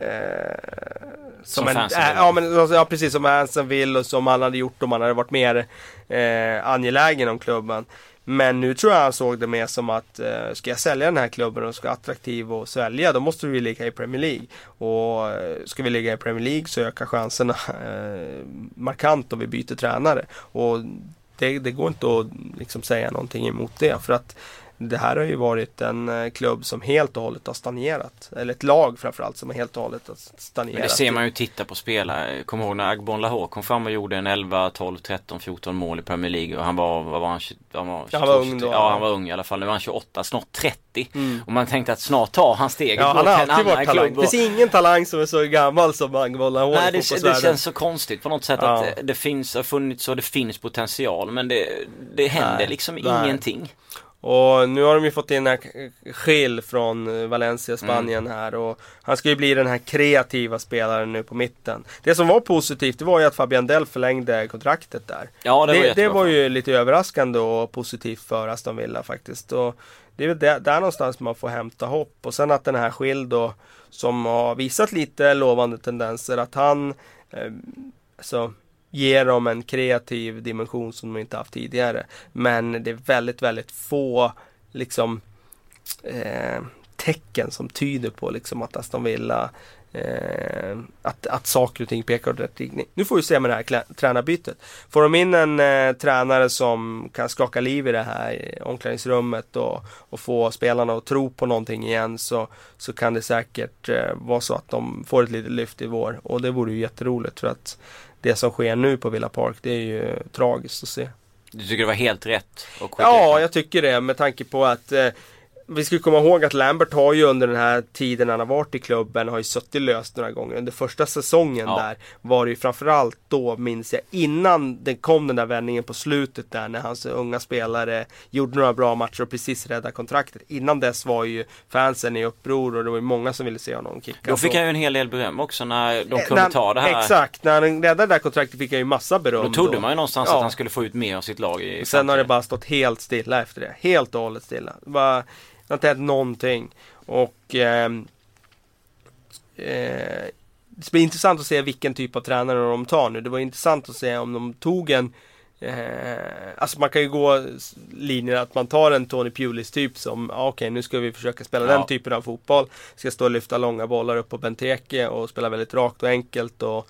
eh, Som en, äh, ja, men, alltså, ja precis som fansen vill och som han hade gjort om han hade varit mer eh, angelägen om klubben. Men nu tror jag han såg det mer som att eh, ska jag sälja den här klubben och ska vara attraktiv och sälja då måste vi ligga i Premier League. Och eh, ska vi ligga i Premier League så ökar chanserna eh, markant om vi byter tränare. Och det, det går inte att liksom säga någonting emot det för att det här har ju varit en eh, klubb som helt och hållet har stagnerat. Eller ett lag framförallt som helt och hållet har stagnerat. Men det ser man ju titta på spelare. Kommer ihåg när Agbon Lahore kom fram och gjorde en 11, 12, 13, 14 mål i Premier League och han var, vad var han? Han var, 22, han var ung då. Ja, han var ung i alla fall. Nu var han 28, snart 30. Mm. Och man tänkte att snart tar han steget ja, han har alltid varit talang. Det finns ingen talang som är så gammal som Agbon Lahore Nej, det, det känns så konstigt på något sätt ja. att det finns, har funnits och det finns potential men det, det händer Nej. liksom Nej. ingenting. Och nu har de ju fått in Gil från eh, Valencia, Spanien mm. här och han ska ju bli den här kreativa spelaren nu på mitten. Det som var positivt det var ju att Fabian Dell förlängde kontraktet där. Ja, det, var det, det var ju lite överraskande och positivt för Aston Villa faktiskt. Och det är väl där, där någonstans man får hämta hopp. Och sen att den här Gil då som har visat lite lovande tendenser att han eh, alltså, ger dem en kreativ dimension som de inte haft tidigare. Men det är väldigt, väldigt få liksom eh, tecken som tyder på liksom att Aston Villa Eh, att, att saker och ting pekar åt rätt riktning. Nu får vi se med det här tränarbytet. Får de in en eh, tränare som kan skaka liv i det här eh, omklädningsrummet och, och få spelarna att tro på någonting igen så, så kan det säkert eh, vara så att de får ett litet lyft i vår. Och det vore ju jätteroligt för att det som sker nu på Villa Park det är ju tragiskt att se. Du tycker det var helt rätt? ja, jag tycker det med tanke på att eh, vi ska komma ihåg att Lambert har ju under den här tiden han har varit i klubben har ju suttit löst några gånger. Under första säsongen ja. där var det ju framförallt då minns jag innan det kom den där vändningen på slutet där när hans unga spelare gjorde några bra matcher och precis räddade kontraktet. Innan dess var ju fansen i uppror och det var ju många som ville se honom kicka. Då fick han ju en hel del beröm också när de eh, kunde när, ta det här. Exakt, när han räddade det där kontraktet fick han ju massa beröm. Då trodde då. man ju någonstans ja. att han skulle få ut mer av sitt lag. I Sen har det bara stått helt stilla efter det. Helt och hållet stilla. Bara, det har inte hänt någonting. Och eh, eh, det blir intressant att se vilken typ av tränare de tar nu. Det var intressant att se om de tog en eh, Alltså man kan ju gå linjen att man tar en Tony Pulis typ som Okej okay, nu ska vi försöka spela ja. den typen av fotboll Ska stå och lyfta långa bollar upp på Benteke och spela väldigt rakt och enkelt och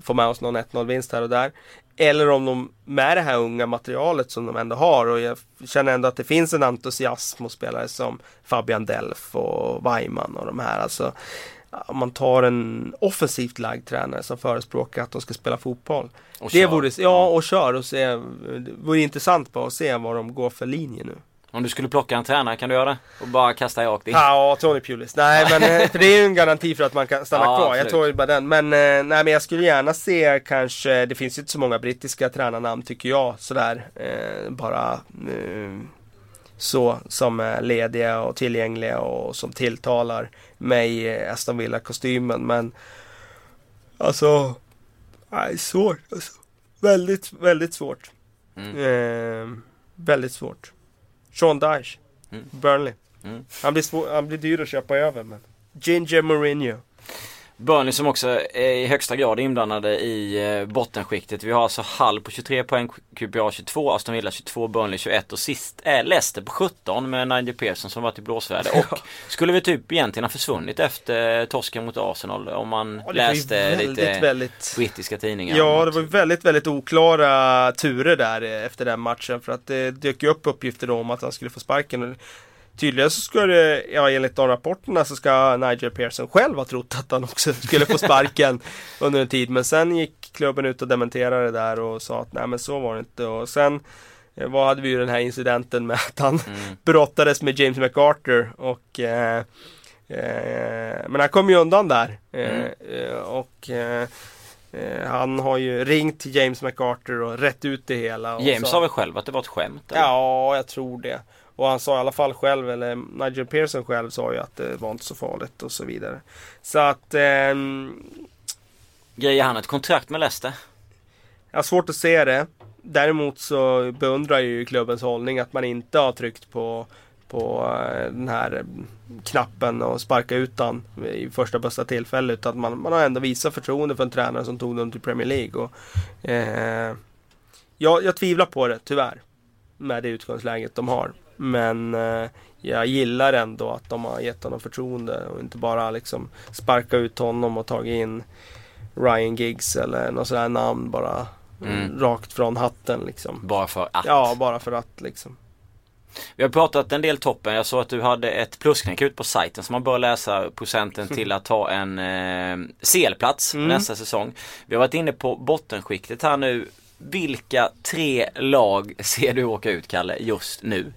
Få med oss någon 1-0 vinst här och där eller om de med det här unga materialet som de ändå har och jag känner ändå att det finns en entusiasm hos spelare som Fabian Delf och Weimann och de här. Alltså, om man tar en offensivt lagd tränare som förespråkar att de ska spela fotboll. Och det kör. Vore, ja, och kör och se. Det vore intressant på att se vad de går för linje nu. Om du skulle plocka en tränare, kan du göra det? Och bara kasta rakt in? Ja, Tony Pulis. Nej, men eh, för det är ju en garanti för att man kan stanna ja, kvar. Absolut. Jag tror bara den. Men, eh, nej, men jag skulle gärna se kanske, det finns ju inte så många brittiska tränarnamn tycker jag sådär. Eh, bara eh, så som är lediga och tillgängliga och som tilltalar mig i Aston Villa-kostymen. Men alltså, nej, svårt alltså. Väldigt, väldigt svårt. Mm. Eh, väldigt svårt. Sean Dyche. Mm. Burnley. Mm. Han, blir svår, han blir dyr att köpa över men. Ginger Mourinho. Burnley som också är i högsta grad inblandade i eh, bottenskiktet. Vi har alltså Hall på 23 poäng, QPA 22, Aston Villa 22, Burnley 21 och sist är Leicester på 17 med Nigel Pearson som varit i blåsväder. Och skulle vi typ egentligen ha försvunnit efter torsken mot Arsenal om man ja, läste väldigt, lite väldigt... brittiska tidningar. Ja, det var väldigt, väldigt oklara turer där efter den matchen för att det dök ju upp uppgifter om att han skulle få sparken. Tydligen så det, ja enligt de rapporterna så ska Nigel Pearson själv ha trott att han också skulle få sparken under en tid. Men sen gick klubben ut och dementerade det där och sa att nej men så var det inte. Och sen eh, vad hade vi ju den här incidenten med att han mm. brottades med James MacArthur och eh, eh, Men han kom ju undan där. Eh, mm. Eh, och han har ju ringt till James MacArthur och rätt ut det hela. James sa väl själv att det var ett skämt? Eller? Ja, jag tror det. Och han sa i alla fall själv, eller Nigel Pearson själv sa ju att det var inte så farligt och så vidare. Så att... Eh, Grejer han ett kontrakt med Leicester? Jag har svårt att se det. Däremot så beundrar jag ju klubbens hållning att man inte har tryckt på, på eh, den här knappen och sparka ut han i första bästa tillfälle. Utan man, man har ändå visat förtroende för en tränare som tog dem till Premier League. Och, eh, jag, jag tvivlar på det, tyvärr. Med det utgångsläget de har. Men eh, jag gillar ändå att de har gett honom förtroende och inte bara liksom sparka ut honom och tagit in Ryan Giggs eller något sådär namn bara mm. rakt från hatten liksom. Bara för att? Ja, bara för att liksom. Vi har pratat en del toppen. Jag såg att du hade ett plusknäck ut på sajten så man bör läsa procenten till att ta en eh, CL-plats Mm. nästa säsong. Vi har varit inne på bottenskiktet här nu. Vilka tre lag ser du åka ut, Kalle, just nu?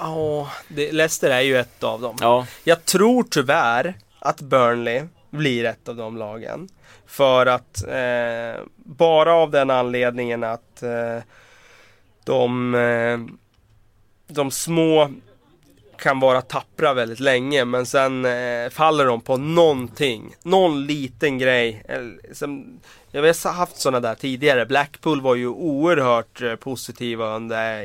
Ja, det- Leicester är ju ett av dem. Ja, Jag tror tyvärr att Burnley blir ett av de lagen. För att eh, bara av den anledningen att eh, de, eh, de små kan vara tappra väldigt länge men sen eh, faller de på någonting. Någon liten grej. Som, jag har haft sådana där tidigare. Blackpool var ju oerhört eh, positiva under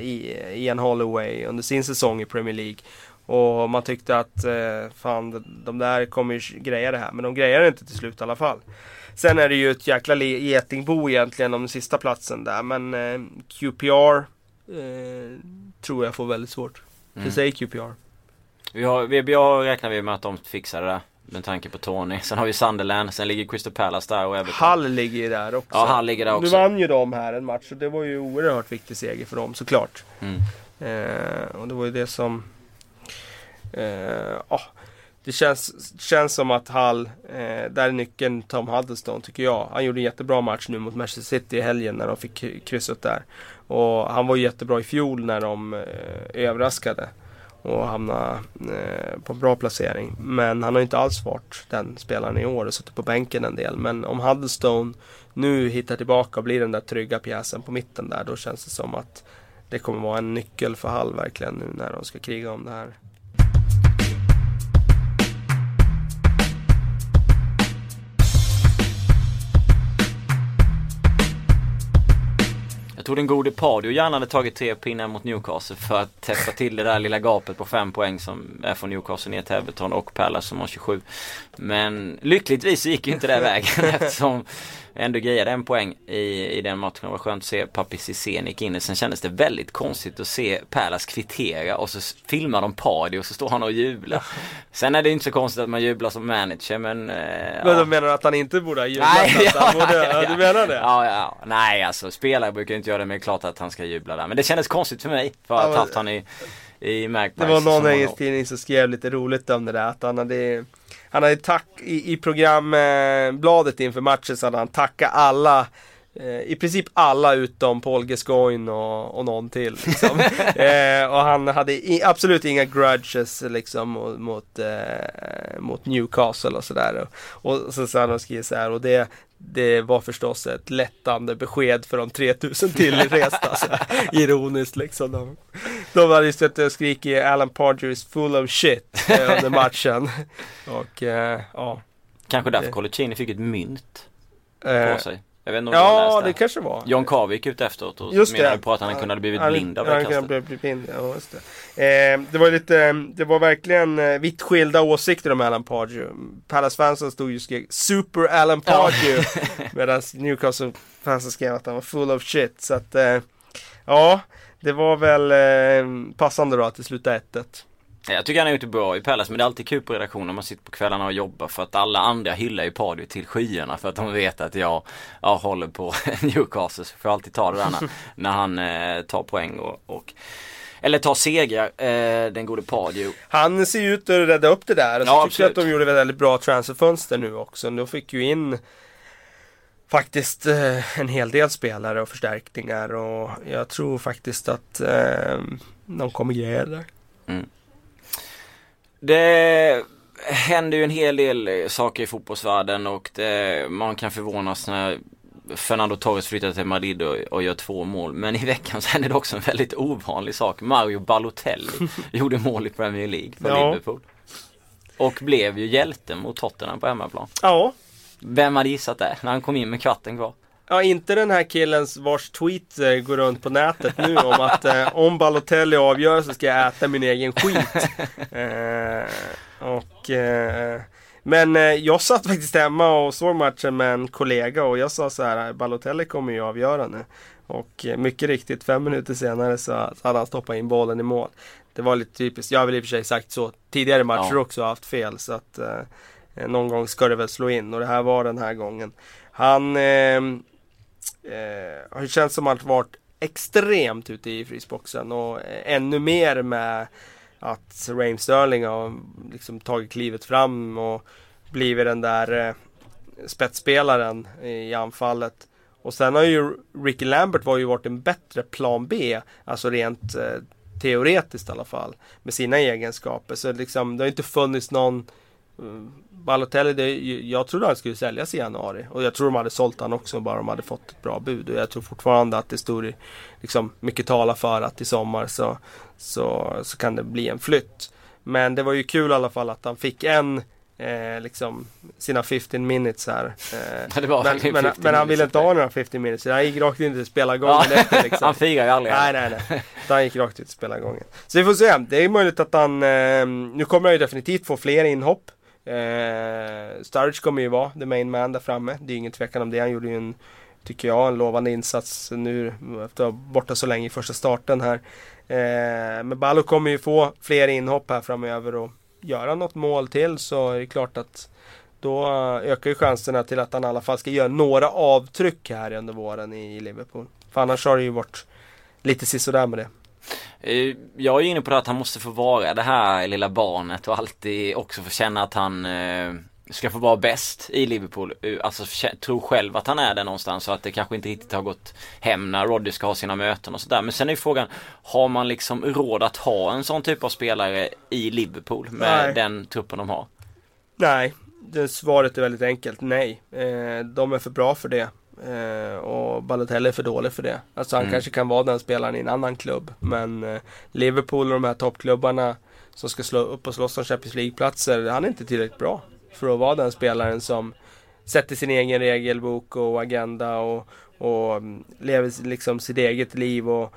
Ian Holloway under sin säsong i Premier League. Och man tyckte att eh, fan de- där kommer ju greja det här. Men de grejar det inte till slut i alla fall. Sen är det ju ett jäkla getingbo egentligen om sista platsen där. Men eh, QPR eh, tror jag får väldigt svårt. Mm. Jag säger QPR. Vi har, VBA räknar vi med att de fixar det där. Med tanke på Tony. Sen har vi Sunderland, sen ligger Crystal Palace där och Everton. Hall ligger ju där också. Ja, Hull ligger där också. Nu vann ju de här en match och det var ju oerhört viktig seger för dem såklart. Mm. Eh, och det var ju det som... Eh, ja, det känns, känns som att Hall, eh, där är nyckeln Tom Huddlestone tycker jag. Han gjorde en jättebra match nu mot Manchester City i helgen när de fick krysset där. Och han var ju jättebra i fjol när de eh, överraskade. Och hamna eh, på bra placering. Men han har ju inte alls varit den spelaren i år och suttit på bänken en del. Men om Huddlestone nu hittar tillbaka och blir den där trygga pjäsen på mitten där. Då känns det som att det kommer vara en nyckel för Hall verkligen nu när de ska kriga om det här. Jag tror den gode Pardio gärna hade tagit tre pinnar mot Newcastle för att täppa till det där lilla gapet på fem poäng som är från Newcastle ner till Everton och Palace som har 27. Men lyckligtvis gick ju inte det vägen eftersom jag ändå grejade en poäng i, i den matchen. Det var skönt att se Papi Cissé gick in. Sen kändes det väldigt konstigt att se Palace kvittera och så filmar de Pardio och så står han och jublar. Sen är det inte så konstigt att man jublar som manager men... Eh, Men ja. de menar att han inte borde ha jublat? Nej, han borde, ja, du menar det? Ja, ja, nej alltså spelare brukar inte göra det men det är klart att han ska jubla där. Men det kändes konstigt för mig för att Ja, men- haft han i. Det var någon engelsk tidning som skrev lite roligt om det där. Att han hade, han hade tack, i, i programbladet inför matchen så hade han tackat alla eh, i princip alla utom Paul Gascoigne och, och någon till. Liksom. eh, och han hade i, absolut inga grudges liksom, mot, mot, eh, mot Newcastle och sådär. Och, och så sa han skrivit så här och det, det var förstås ett lättande besked för de 3000 tillresta. Så här, ironiskt liksom. De, de hade ju suttit och skrikit Alan Pardew is full of shit eh, under matchen. Och eh, ja. Kanske därför det- Coloccini fick ett mynt Eh, på sig. Jag vet inte om ja, läst det kanske var. John Carver gick ut efteråt och Just menade det. på att han kunde ha blivit Han- blind av han det kunde kastet. ha blivit blind, ja, just det. Eh, det var lite, det var verkligen eh, vitt skilda åsikter om Alan Pardew. Palace-fansen stod ju och skrek Super Alan Ja. Pardew. Medan Newcastle-fansen skrev att han var full of shit. Så att, eh, ja, det var väl eh, passande då att det slutade 1-1. Jag tycker han har gjort det bra i Palace men det är alltid kul på redaktionen när man sitter på kvällarna och jobbar för att alla andra hyllar ju Pardew till skyarna för att de vet att jag, jag håller på Newcastle så får jag alltid ta det där när, när han eh, tar poäng och, och eller tar segrar, eh, den gode Pardew. Han ser ju ut att rädda upp det där. Så Ja, tycker jag att absolut. de gjorde väldigt bra transferfönster nu också. De fick ju in faktiskt eh, en hel del spelare och förstärkningar och jag tror faktiskt att eh, de kommer greja det där. Det händer ju en hel del eh, saker i fotbollsvärlden och det, man kan förvånas när Fernando Torres flyttar till Madrid och, och gör två mål. Men i veckan så hände det också en väldigt ovanlig sak. Mario Balotelli gjorde mål i Premier League för Ja. Liverpool. Och blev ju hjälte mot Tottenham på hemmaplan. Ja, Vem hade gissat det när han kom in med kvarten kvar? Ja, inte den här killens vars tweet eh, går runt på nätet nu om att eh, om Balotelli avgör så ska jag äta min egen skit. Eh, och, eh, men eh, jag satt faktiskt hemma och såg matchen med en kollega och jag sa så här, Balotelli kommer ju avgöra nu. Och eh, mycket riktigt, fem minuter senare så, hade han stoppat in bollen i mål. Det var lite typiskt, jag har väl i och för sig sagt så tidigare matcher Ja. också haft fel så att eh, Eh, någon gång ska det väl slå in och det här var den här gången. Han eh, eh, har ju känts som att varit extremt ute i frysboxen och eh, ännu mer med att Raheem Sterling har liksom tagit klivet fram och blivit den där eh, spetsspelaren i anfallet. Och sen har ju Ricky Lambert var ju varit en bättre plan B, alltså rent eh, teoretiskt i alla fall, med sina egenskaper. Så liksom, det har inte funnits någon Balotelli, det, jag trodde han skulle säljas i januari och jag tror de hade sålt han också bara de hade fått ett bra bud. Och jag tror fortfarande att det står liksom, mycket talar för att i sommar så, så, så kan det bli en flytt. Men det var ju kul i alla fall att han fick en eh, liksom sina 15 minutes här. Eh, men, men, men, han ville inte ha några 15 minutes. Han gick rakt in till spelargången ja. efter. Liksom. han firar ju aldrig. Nej, nej, nej. Så han gick rakt ut till spelargången. Så vi får se. Det är möjligt att han, eh, nu kommer han ju definitivt få fler inhopp. Eh, Sturridge kommer ju vara the main man där framme. Det är ingen tvekan om det. Han gjorde ju en, tycker jag, en lovande insats nu efter att ha borta så länge i första starten här. Eh, men Ballo kommer ju få fler inhopp här framöver och göra något mål till så är det klart att då ökar ju chanserna till att han i alla fall ska göra några avtryck här under våren i Liverpool. För annars har det ju varit lite sisådär med det. Eh, jag är inne på det att han måste få vara det här lilla barnet och alltid också få känna att han eh, ska få vara bäst i Liverpool. Eh, alltså tror själv att han är det någonstans och att det kanske inte riktigt har gått hem när Roddy ska ha sina möten och sådär. Men sen är ju frågan, har man liksom råd att ha en sån typ av spelare i Liverpool med nej. den truppen de har? Nej, det svaret är väldigt enkelt. Nej, de är för bra för det. Eh, och Balotelli är för dålig för det. Alltså han mm. kanske kan vara den spelaren i en annan klubb. Men eh, Liverpool och de här toppklubbarna som ska slå upp och slåss om Champions League-platser. Han är inte tillräckligt bra för att vara den spelaren som sätter sin egen regelbok och agenda och, och mm, lever liksom sitt eget liv och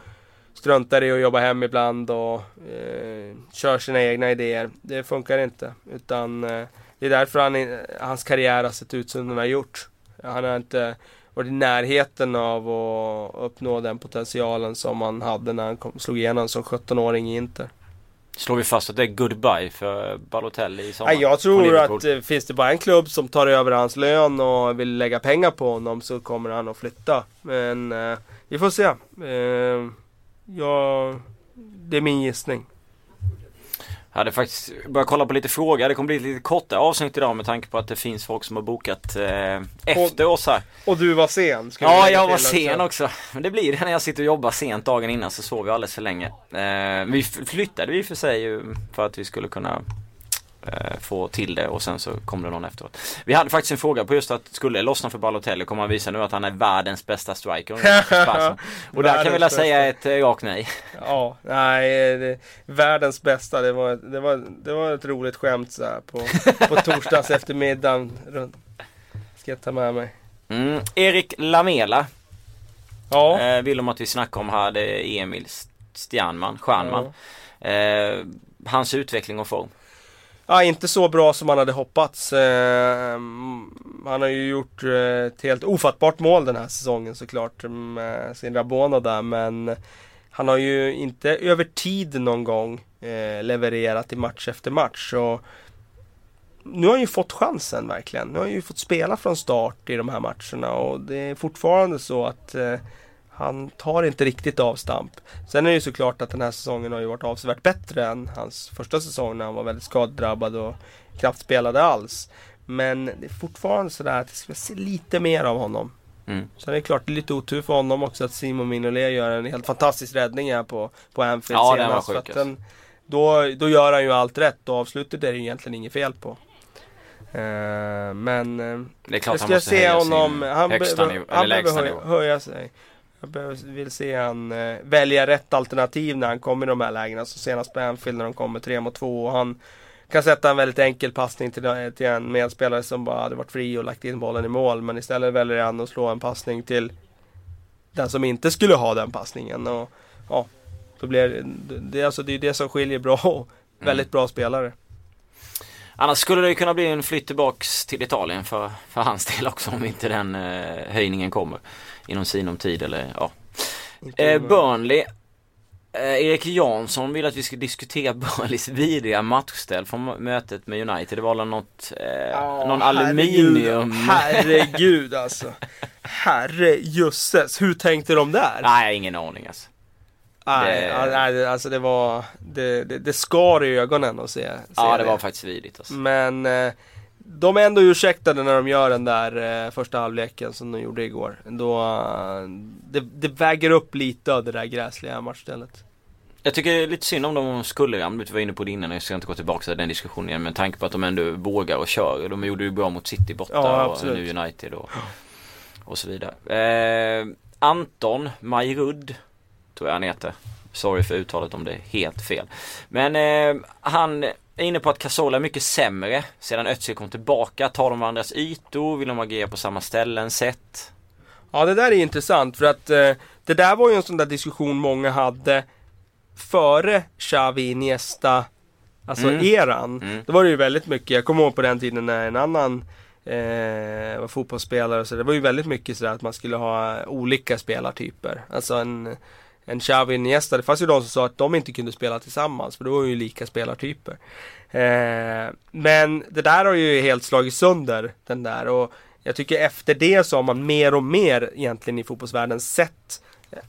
struntar i att jobba hem ibland och eh, kör sina egna idéer. Det funkar inte. Utan eh, det är därför han, hans karriär har sett ut som den har gjort. Han har inte varit i närheten av att uppnå den potentialen som han hade när han kom, slog igenom som 17-åring i Inter. Slår vi fast att det är goodbye för Balotelli i sommar? Jag tror att eh, finns det bara en klubb som tar över hans lön och vill lägga pengar på honom så kommer han att flytta. Men eh, vi får se. Eh, ja, det är min gissning. Jag hade faktiskt börjat kolla på lite frågor. Det kommer bli lite kortare avsnitt idag med tanke på att det finns folk som har bokat eh, efter oss här. Och du var sen. Ja, jag var sen också. Men det blir det när jag sitter och jobbar sent dagen innan så sover jag alldeles för länge. Eh, vi flyttade vi för sig ju för att vi skulle kunna få till det och sen så kom det någon efteråt. Vi hade faktiskt en fråga på just att skulle det lossna för Balotelli kommer han visa nu att han är världens bästa striker. och där kan vi väl säga ett eh, rakt nej. Ja, nej, det, världens bästa. Det var, det var, det var ett roligt skämt så på, på torsdags eftermiddagen. Ska jag ta med mig. Mm, Erik Lamela. Ja. Eh, vill de att vi snackar om här. Det är Emil Stjernman, Stjernman. Ja. Eh, hans utveckling och form. Ja, inte så bra som man hade hoppats. Eh, mm, han har ju gjort eh, ett helt ofattbart mål den här säsongen såklart med sin Rabona där men han har ju inte över tid någon gång eh, levererat i match efter match. och... nu har han ju fått chansen verkligen. Nu har han ju fått spela från start i de här matcherna och det är fortfarande så att eh, han tar inte riktigt avstamp. Sen är det ju såklart att den här säsongen har ju varit avsevärt bättre än hans första säsong när han var väldigt skadedrabbad och knappt spelade alls. Men det är fortfarande sådär att det ska se lite mer av honom. Mm. Sen är det klart, det är lite otur för honom också att Simon Mignolet gör en helt fantastisk räddning här på, på Anfield ja, senast. Den var sjuk, den, då, då gör han ju allt rätt och avslutet är det egentligen inget fel på. Uh, men uh, det är klart jag ska han se honom, han, be, han behöver höja, höja sig. Jag vill se han eh, välja rätt alternativ när han kommer i de här lägena. Så senast på Anfield när de kommer 3 mot 2 och han kan sätta en väldigt enkel passning till, till en medspelare som bara hade varit fri och lagt in bollen i mål. Men istället väljer han att slå en passning till den som inte skulle ha den passningen. Och, ja, då blir det, det, alltså, det är det som skiljer bra och väldigt bra spelare. Annars skulle det kunna bli en flytt tillbaks till Italien för, för hans del också om inte den eh, höjningen kommer inom sinom tid eller ja. Eh, Burnley Eh, Erik Jansson vill att vi ska diskutera Burnleys vidriga matchställ från mötet med United. Det var väl något, eh, någon aluminium... Herregud alltså. Herre jösses, hur tänkte de där? Nej, ingen aning alltså. Nej, Det- nej, alltså det var, det, det, det skar i ögonen att se, se Ja, det var faktiskt vidrigt alltså. Men eh, de är ändå ursäktade när de gör den där eh, första halvleken som de gjorde igår. Då, eh, det, det väger upp lite av det där gräsliga matchstället. Jag tycker det är lite synd om de skulle ramla. Vi var inne på det innan, jag ska inte gå tillbaka till den diskussionen igen. Men tanke på att de ändå vågar och kör. De gjorde ju bra mot City borta Ja, och nu United och, och så vidare. Eh, Anton Majrud, tror jag han heter. Sorry för uttalet om det är helt fel. Men eh, han är inne på att Casola är mycket sämre sedan Özil kom tillbaka. Tar de varandras ytor? Vill de agera på samma ställen? Sätt? Ja det där är intressant för att eh, det där var ju en sån där diskussion många hade före Xavi Iniesta Alltså Mm. eran. Mm. Då var det ju väldigt mycket, jag kommer ihåg på den tiden när en annan eh, var fotbollsspelare så det var ju väldigt mycket sådär att man skulle ha olika spelartyper. Alltså en, en Xavi Iniesta, det fanns ju de som sa att de inte kunde spela tillsammans för det var ju lika spelartyper. Eh, men det där har ju helt slagit sönder den där och jag tycker efter det så har man mer och mer egentligen i fotbollsvärlden sett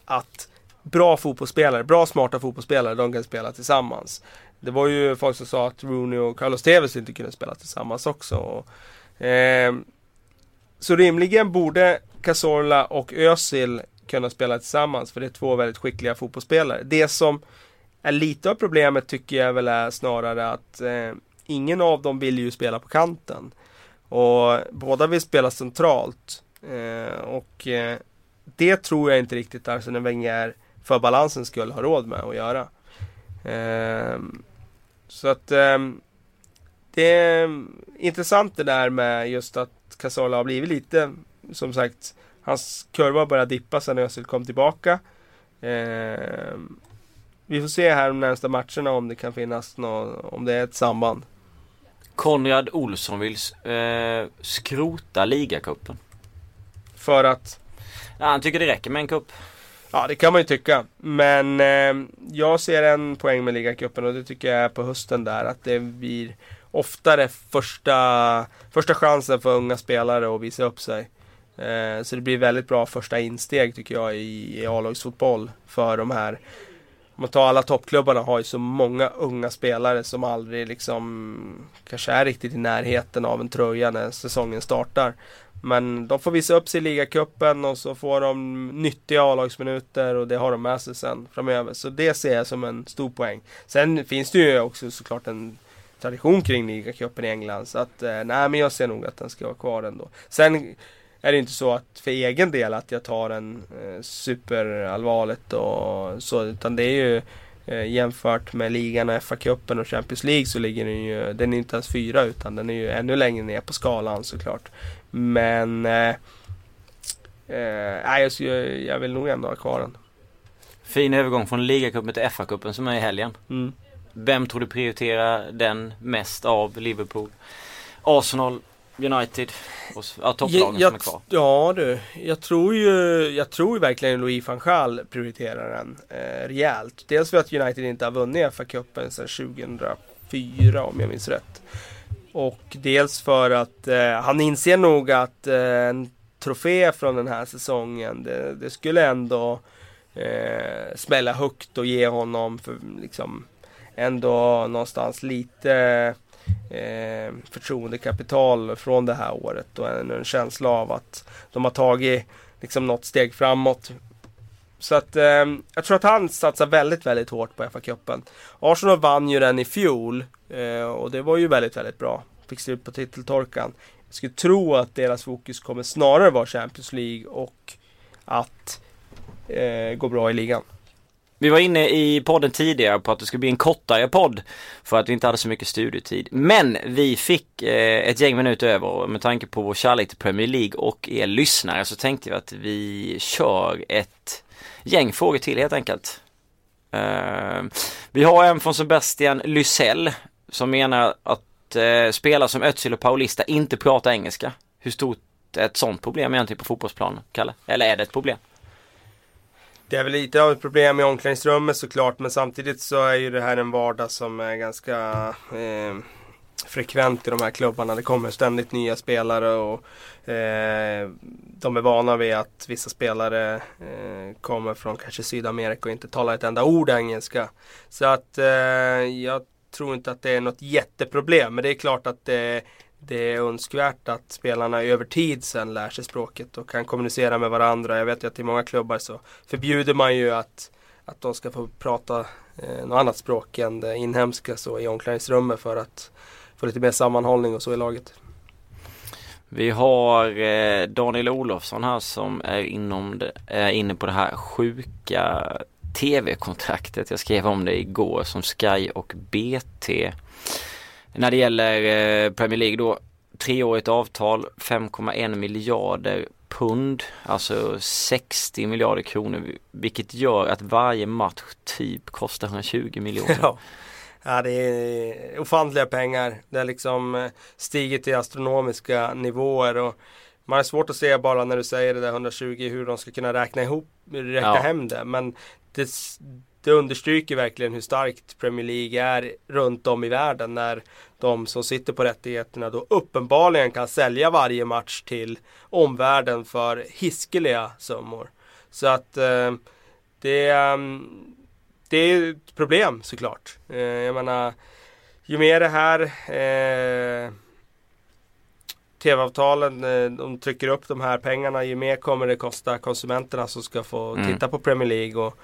att bra fotbollsspelare, bra smarta fotbollsspelare, de kan spela tillsammans. Det var ju folk som sa att Rooney och Carlos Tevez inte kunde spela tillsammans också. Och, eh, så rimligen borde Cazorla och Özil kunna spela tillsammans för det är två väldigt skickliga fotbollsspelare. Det som är lite av problemet tycker jag väl är snarare att eh, ingen av dem vill ju spela på kanten. Och båda vill spela centralt. Eh, och eh, det tror jag inte riktigt Arsene Wenger för balansens skull har råd med att göra. Eh, så att eh, det är intressant det där med just att Casola har blivit lite, som sagt, hans kurva börjar dippa sen Özil kom tillbaka. Ehm, vi får se här de närmsta matcherna om det kan finnas något, om det är ett samband. Konrad Olsson vill eh, skrota ligacupen. För att Ja, han tycker det räcker med en cup. Ja, det kan man ju tycka. Men eh, jag ser en poäng med ligacupen och det tycker jag är på hösten där. Att det blir oftare första, första chansen för unga spelare att visa upp sig. Eh, så det blir väldigt bra första insteg tycker jag i, i A-lagsfotboll för de här. Om man tar alla toppklubbarna har ju så många unga spelare som aldrig liksom kanske är riktigt i närheten av en tröja när säsongen startar. Men de får visa upp sig i ligacupen och så får de nyttiga A-lagsminuter och det har de med sig sen framöver. Så det ser jag som en stor poäng. Sen finns det ju också såklart en tradition kring ligacupen i England. Så att, eh, nej men jag ser nog att den ska vara kvar ändå. Sen är det inte så att för egen del att jag tar en eh, superallvarligt och så. Utan det är ju eh, jämfört med ligan och FA-cupen och Champions League så ligger den ju, den är inte ens fyra utan den är ju ännu längre ner på skalan såklart. Men eh, eh, jag, skulle- jag vill nog ändå ha kvar den. Fin övergång från ligacupen till FA-cupen som är i helgen. Mm. Vem tror du prioriterar den mest av Liverpool? Arsenal, United och ja, topplagen som är kvar. Ja du, jag tror ju, jag tror ju verkligen Louis van Gaal prioriterar den eh, rejält. Dels för att United inte har vunnit FA-cupen sedan 2004 om jag minns rätt. Och dels för att eh, han inser nog att eh, en trofé från den här säsongen, det, det skulle ändå eh, smälla högt och ge honom för, liksom ändå någonstans lite eh, förtroendekapital från det här året och en, en känsla av att de har tagit liksom något steg framåt. Så att eh, jag tror att han satsar väldigt, väldigt hårt på FA-cupen. Arsenal vann ju den i fjol eh, och det var ju väldigt, väldigt bra. Fick slut på titeltorkan. Jag skulle tro att deras fokus kommer snarare vara Champions League och att eh, gå bra i ligan. Vi var inne i podden tidigare på att det skulle bli en kortare podd för att vi inte hade så mycket studietid. Men vi fick eh, ett gäng minuter över och med tanke på vår kärlek till Premier League och er lyssnare så tänkte vi att vi kör ett gäng frågor till helt enkelt. Eh, vi har en från Sebastian Lysell som menar att eh, spelare som Özil och Paulista inte pratar engelska. Hur stort är ett sånt problem egentligen på fotbollsplanen, Kalle? Eller är det ett problem? Det är väl lite av ett problem i omklädningsrummet såklart men samtidigt så är ju det här en vardag som är ganska eh, frekvent i de här klubbarna. Det kommer ständigt nya spelare och eh, de är vana vid att vissa spelare eh, kommer från kanske Sydamerika och inte talar ett enda ord engelska. Så att eh, jag tror inte att det är något jätteproblem men det är klart att det det är önskvärt att spelarna över tid sen lär sig språket och kan kommunicera med varandra. Jag vet ju att i många klubbar så förbjuder man ju att, att de ska få prata eh, något annat språk än det inhemska så i omklädningsrummet för att få lite mer sammanhållning och så i laget. Vi har eh, Daniel Olofsson här som är, inom det, är inne på det här sjuka tv-kontraktet. Jag skrev om det igår som Sky och BT när det gäller eh, Premier League då, treårigt avtal, 5,1 miljarder pund, alltså 60 miljarder kronor, vilket gör att varje match typ kostar 120 miljoner. Ja. ja, det är ofantliga pengar. Det har liksom eh, stigit till astronomiska nivåer och man har svårt att se bara när du säger det där 120 hur de ska kunna räkna ihop, räkna ja. hem det. Men det, det understryker verkligen hur starkt Premier League är runt om i världen när de som sitter på rättigheterna då uppenbarligen kan sälja varje match till omvärlden för hiskeliga summor. Så att eh, det, um, det är ett problem såklart. Eh, jag menar, ju mer det här eh, TV-avtalen, eh, de trycker upp de här pengarna, ju mer kommer det kosta konsumenterna som ska få mm. titta på Premier League. Och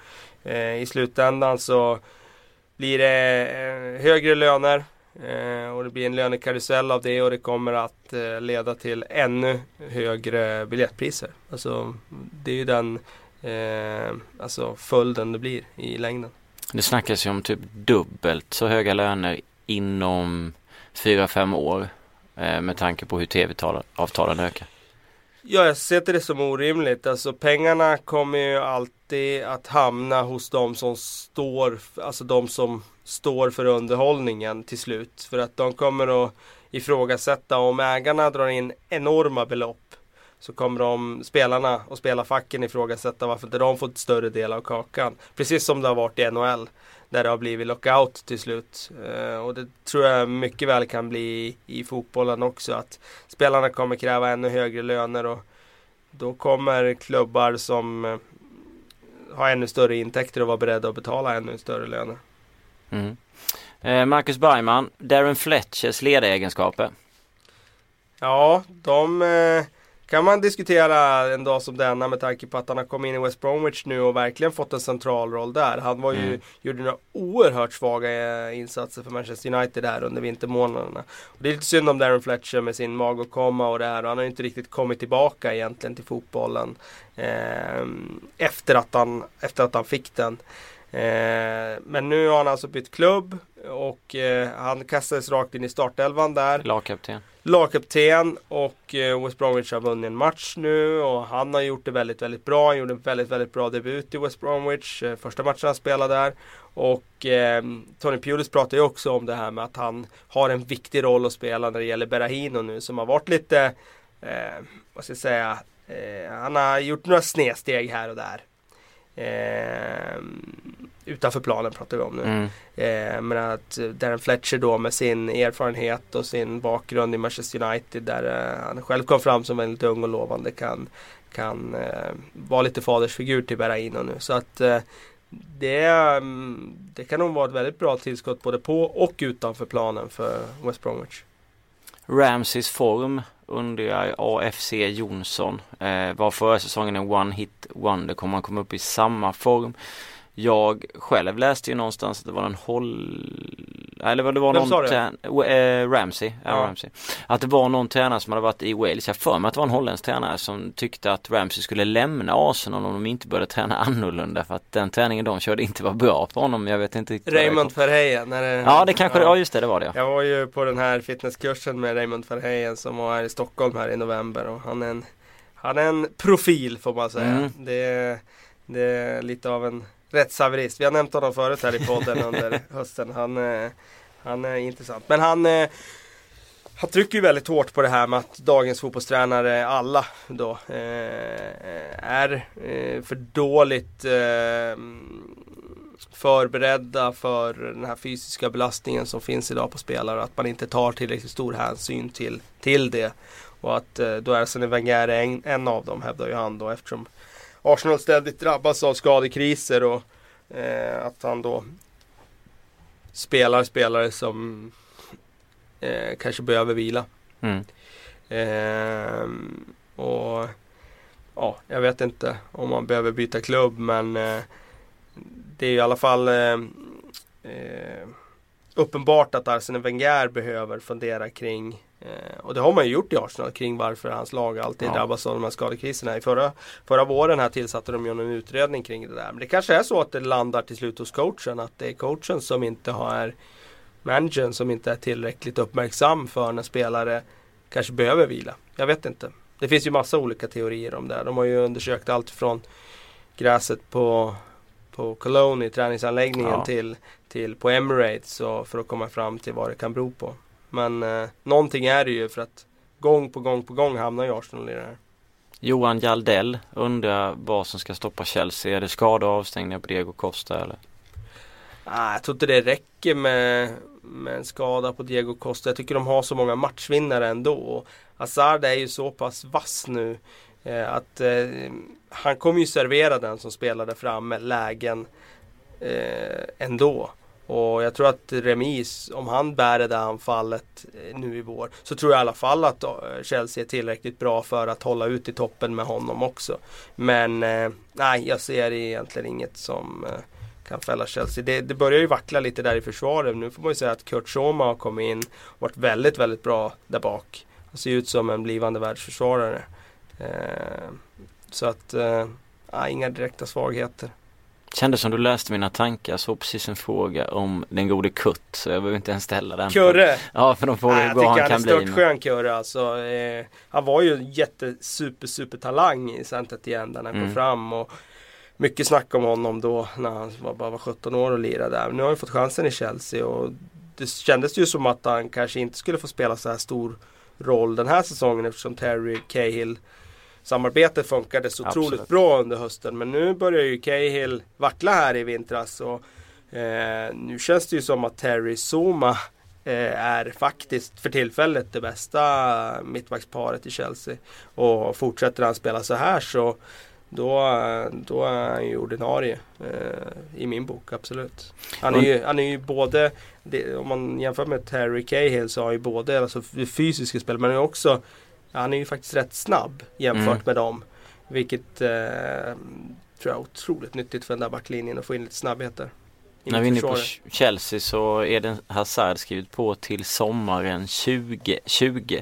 Eh, I slutändan så blir det eh, högre löner eh, och det blir en lönekarusell av det och det kommer att leda till ännu högre biljettpriser. Alltså det är ju den alltså följden det blir i längden. Det snackas ju om typ dubbelt så höga löner inom 4-5 år med tanke på hur tv-avtalen ökar. Ja, jag ser inte det som orimligt. Alltså pengarna kommer ju alltid att hamna hos de som står, alltså de som står för underhållningen till slut. För att de kommer att ifrågasätta om ägarna drar in enorma belopp så kommer de spelarna och spelarfacken ifrågasätta varför inte de fått större del av kakan. Precis som det har varit i NHL. Där det har blivit lockout till slut. Eh, och det tror jag mycket väl kan bli i fotbollen också. Att spelarna kommer kräva ännu högre löner och då kommer klubbar som eh, har ännu större intäkter och vara beredda att betala ännu större löner. Mm. Eh, Marcus Bergman, Darren Fletchers ledaregenskaper. Ja, de kan man diskutera en dag som denna med tanke på att han har kommit in i West Bromwich nu och verkligen fått en central roll där. Han var ju, mm. gjorde några oerhört svaga eh, insatser för Manchester United där under vintermånaderna. Och det är lite synd om Darren Fletcher med sin magåkomma och det här. Och han har inte riktigt kommit tillbaka egentligen till fotbollen. Eh, efter, att han, efter att han fick den. Eh, men nu har han alltså bytt klubb och eh, han kastades rakt in i startelvan där. Lagkapten. Lagkapten och eh, West Bromwich har vunnit en match nu och han har gjort det väldigt, väldigt bra. Han gjorde en väldigt, väldigt bra debut i West Bromwich. Eh, första matchen han spelade där. Och eh, Tony Pulis pratar ju också om det här med att han har en viktig roll att spela när det gäller Berahino nu som har varit lite, eh, vad ska jag säga, eh, han har gjort några snedsteg här och där. Eh, utanför planen pratar vi om nu. Mm. Eh, men att Darren Fletcher då med sin erfarenhet och sin bakgrund i Manchester United där eh, han själv kom fram som väldigt ung och lovande kan, kan eh, vara lite fadersfigur till Berraino nu. Så att eh, det, mm, det kan nog vara ett väldigt bra tillskott både på och utanför planen för West Bromwich. Ramseys form under AFC Jonsson eh, var förra säsongen en one hit wonder. Kommer han komma upp i samma form? Jag själv läste ju någonstans att det var en håll... Eller det var Vem någon tränare, äh, Ramsey, ja. Ramsey. Att det var någon tränare som hade varit i Wales. Jag för mig att det var en holländsk tränare som tyckte att Ramsey skulle lämna Arsenal om de inte började träna annorlunda. För att den träningen de körde inte var bra för honom. Jag vet inte riktigt. Raymond Verheyen. Det... Ja det kanske, ja. ja just det, det var det. Jag var ju på den här fitnesskursen med Raymond Verheyen som var här i Stockholm här i november. Och han är en, han är en profil får man säga. Mm. Det, det är lite av en rättshaverist. Vi har nämnt honom förut här i podden under hösten. Han, eh, han är intressant. Men han, eh, han trycker ju väldigt hårt på det här med att dagens fotbollstränare, alla då, eh, är för dåligt förberedda för den här fysiska belastningen som finns idag på spelare. Att man inte tar tillräckligt stor hänsyn till, till det. Och att eh, då Arsene Wenger är en, en av dem hävdar ju han då eftersom Arsenal ständigt drabbas av skadekriser och eh, att han då spelar spelare som eh, kanske behöver vila. Mm. Eh, och ja, jag vet inte om man behöver byta klubb men eh, det är i alla fall eh, eh, uppenbart att Arsene Wenger behöver fundera kring och det har man ju gjort i Arsenal kring varför hans lag alltid Ja. drabbas av de här skadekriserna. I förra, förra våren här tillsatte de ju en utredning kring det där. Men det kanske är så att det landar till slut hos coachen. Att det är coachen som inte har managern som inte är tillräckligt uppmärksam för när spelare kanske behöver vila. Jag vet inte. Det finns ju massa olika teorier om det. De har ju undersökt allt från gräset på, på Cologne i träningsanläggningen Ja. till, till på Emirates och för att komma fram till vad det kan bero på. Men eh, någonting är det ju för att gång på gång på gång hamnar ju Arsenal i det här. Johan Jaldell undrar vad som ska stoppa Chelsea. Är det skada och avstängningar på Diego Costa eller? Ah, jag tror inte det räcker med, med en skada på Diego Costa. Jag tycker de har så många matchvinnare ändå. Och Hazard är ju så pass vass nu eh, att eh, han kommer ju servera den som spelar där framme lägen eh, ändå. Och jag tror att Remis, om han bär det där anfallet eh, nu i vår, så tror jag i alla fall att eh, Chelsea är tillräckligt bra för att hålla ut i toppen med honom också. Men eh, nej, jag ser egentligen inget som eh, kan fälla Chelsea. Det, det börjar ju vackla lite där i försvaret. Nu får man ju säga att Kurt Schoma har kommit in och varit väldigt, väldigt bra där bak. Han ser ut som en blivande världsförsvarare. Eh, så att, eh, nej, inga direkta svagheter. Kändes som du läste mina tankar. Så precis en fråga om den gode Kurt. Så jag behöver inte ens ställa den. Kurre! Ja, för de frågar hur jag bra tycker han han är kan bli. men- störtskön Kurre alltså. Eh, han var ju en jätte super super talang i Santet igen när han Mm. kom fram. Och mycket snack om honom då när han var, bara var 17 år och lirade där. Nu har han fått chansen i Chelsea och det kändes ju som att han kanske inte skulle få spela så här stor roll den här säsongen eftersom Terry Cahill samarbetet funkade så Absolut. otroligt bra under hösten. Men nu börjar ju Cahill vackla här i vintras. Och, eh, nu känns det ju som att Terry Zuma eh, är faktiskt för tillfället det bästa mittbacksparet i Chelsea. Och fortsätter han spela så här så då, då är han ju ordinarie eh, i min bok, absolut. Han är ju, han är ju både, det, om man jämför med Terry Cahill så har han ju både alltså, det fysiska spelet men också han är ju faktiskt rätt snabb jämfört Mm. med dem. Vilket eh, tror jag är otroligt nyttigt för den där backlinjen att få in lite snabbheter. När vi är inne på. Chelsea så är det Hazard skrivit på till sommaren 2020.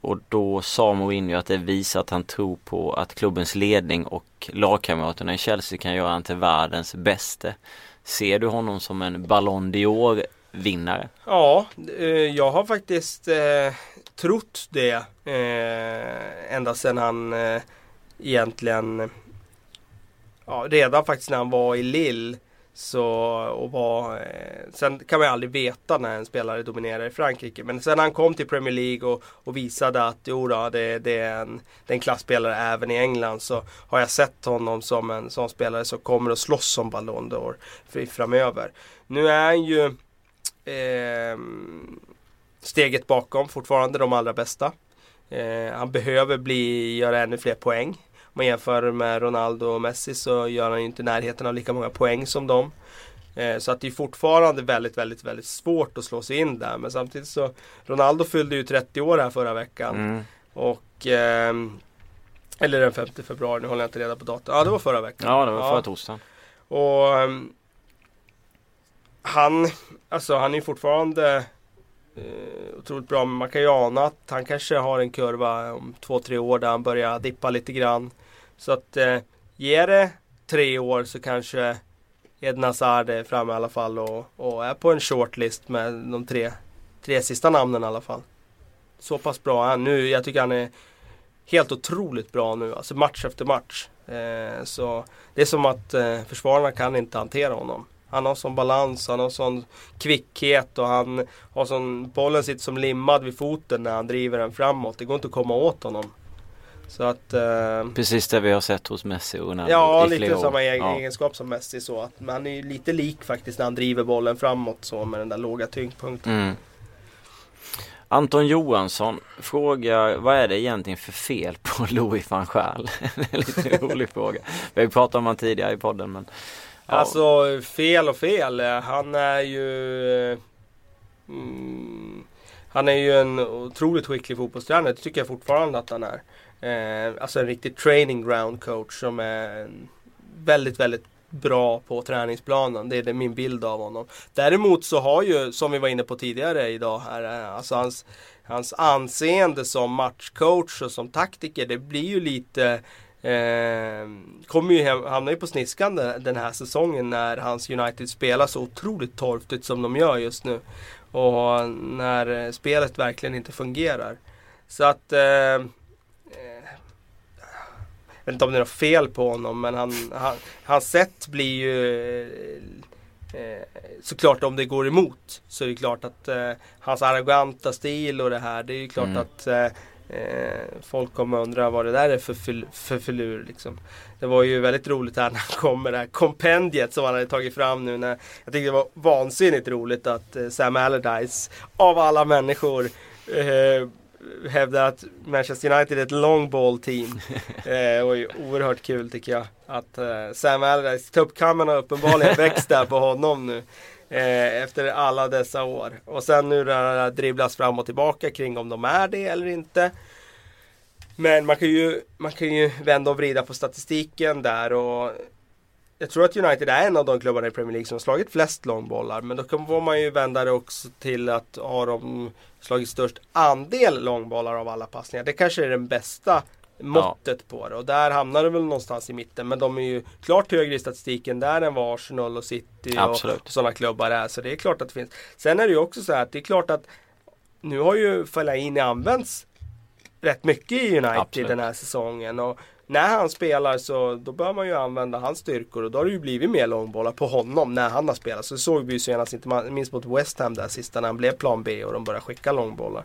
Och då sa Mourinho att det visar att han tror på att klubbens ledning och lagkamraterna i Chelsea kan göra han till världens bäste. Ser du honom som en Ballon d'Or vinnare? Ja, eh, jag har faktiskt eh, trott det eh, ända sedan han eh, egentligen ja, redan faktiskt när han var i Lille så, och var, eh, sen kan man ju aldrig veta när en spelare dominerar i Frankrike. Men sen han kom till Premier League och, och visade att jo då, det, det, är en, det är en klassspelare även i England så har jag sett honom som en sån spelare som kommer att slåss om Ballon d'Or framöver. Nu är han ju eh, steget bakom fortfarande de allra bästa. Eh, han behöver bli, göra ännu fler poäng. Om man jämför med Ronaldo och Messi så gör han ju inte närheten av lika många poäng som dem. Eh, så att det är fortfarande väldigt, väldigt, väldigt svårt att slå sig in där. Men samtidigt så Ronaldo fyllde ju 30 år här förra veckan. Mm. Och ehm, Eller den 5 februari, nu håller jag inte reda på datum. Ja det var förra veckan. Ja, det var förra torsdagen. Och ehm, han, alltså han är ju fortfarande eh, otroligt bra. Men man kan ju ana att han kanske har en kurva om två, tre år där han börjar dippa lite grann. Så att eh, ger det tre år så kanske Edna Hazard är framme i alla fall och, och är på en shortlist med de tre, tre sista namnen i alla fall. Så pass bra är han nu. Jag tycker han är helt otroligt bra nu. Alltså match efter match. Eh, så det är som att eh, försvararna kan inte hantera honom. Han har sån balans, han har sån kvickhet och han har sån, bollen sitter som limmad vid foten när han driver den framåt. Det går inte att komma åt honom. Så att... Eh, Precis det vi har sett hos Messi och Ronaldo Ja, i lite år. samma Ja. egenskap som Messi så att men han är ju lite lik faktiskt när han driver bollen framåt så med den där låga tyngdpunkten. Mm. Anton Johansson frågar vad är det egentligen för fel på Louis van Gaal? Det är en lite rolig fråga. Vi har ju pratat om han tidigare i podden men ja. Alltså fel och fel. Han är ju... Mm, han är ju en otroligt skicklig fotbollstränare. Det tycker jag fortfarande att han är. Eh, alltså en riktig training ground coach som är väldigt, väldigt bra på träningsplanen. Det är det min bild av honom. Däremot så har ju, som vi var inne på tidigare idag här, eh, alltså hans, hans anseende som matchcoach och som taktiker, det blir ju lite Eh, kommer ju hem, hamnar ju på sniskan den- den här säsongen när hans United spelar så otroligt torftigt som de gör just nu. Och när eh, spelet verkligen inte fungerar. Så att eh, eh, jag vet inte om det är något fel på honom men han, han, hans sätt blir ju eh, eh, såklart om det går emot så är det klart att eh, hans arroganta stil och det här det är ju klart Mm. att eh, eh, folk kommer undra vad det där är för, fil, för filur liksom. Det var ju väldigt roligt här när han kom med det här kompendiet som han hade tagit fram nu. När, jag tyckte det var vansinnigt roligt att eh, Sam Allardyce av alla människor eh, hävdar att Manchester United är ett long ball team. Eh, och är oerhört kul tycker jag. Att eh, Sam Allardyce, tuppkammen har uppenbarligen växt där på honom nu. Eh, efter alla dessa år. Och sen nu det här dribblas fram och tillbaka kring om de är det eller inte. Men man kan ju, man kan ju vända och vrida på statistiken där och jag tror att United är en av de klubbarna i Premier League som har slagit flest långbollar. Men då kan- får man ju vända det också till att har de slagit störst andel långbollar av alla passningar. Det kanske är den bästa måttet på det. Och där hamnar det väl någonstans i mitten. Men de är ju klart högre i statistiken där än vad Arsenal och City Absolut. och sådana klubbar är. Så det är klart att det finns. Sen är det ju också så här att det är klart att nu har ju Fellaini använts rätt mycket i United Absolut. den här säsongen. Och när han spelar så då bör man ju använda hans styrkor och då har det ju blivit mer långbollar på honom när han har spelat. Så det såg vi ju senast, inte minst mot West Ham där sista när han blev plan B och de började skicka långbollar.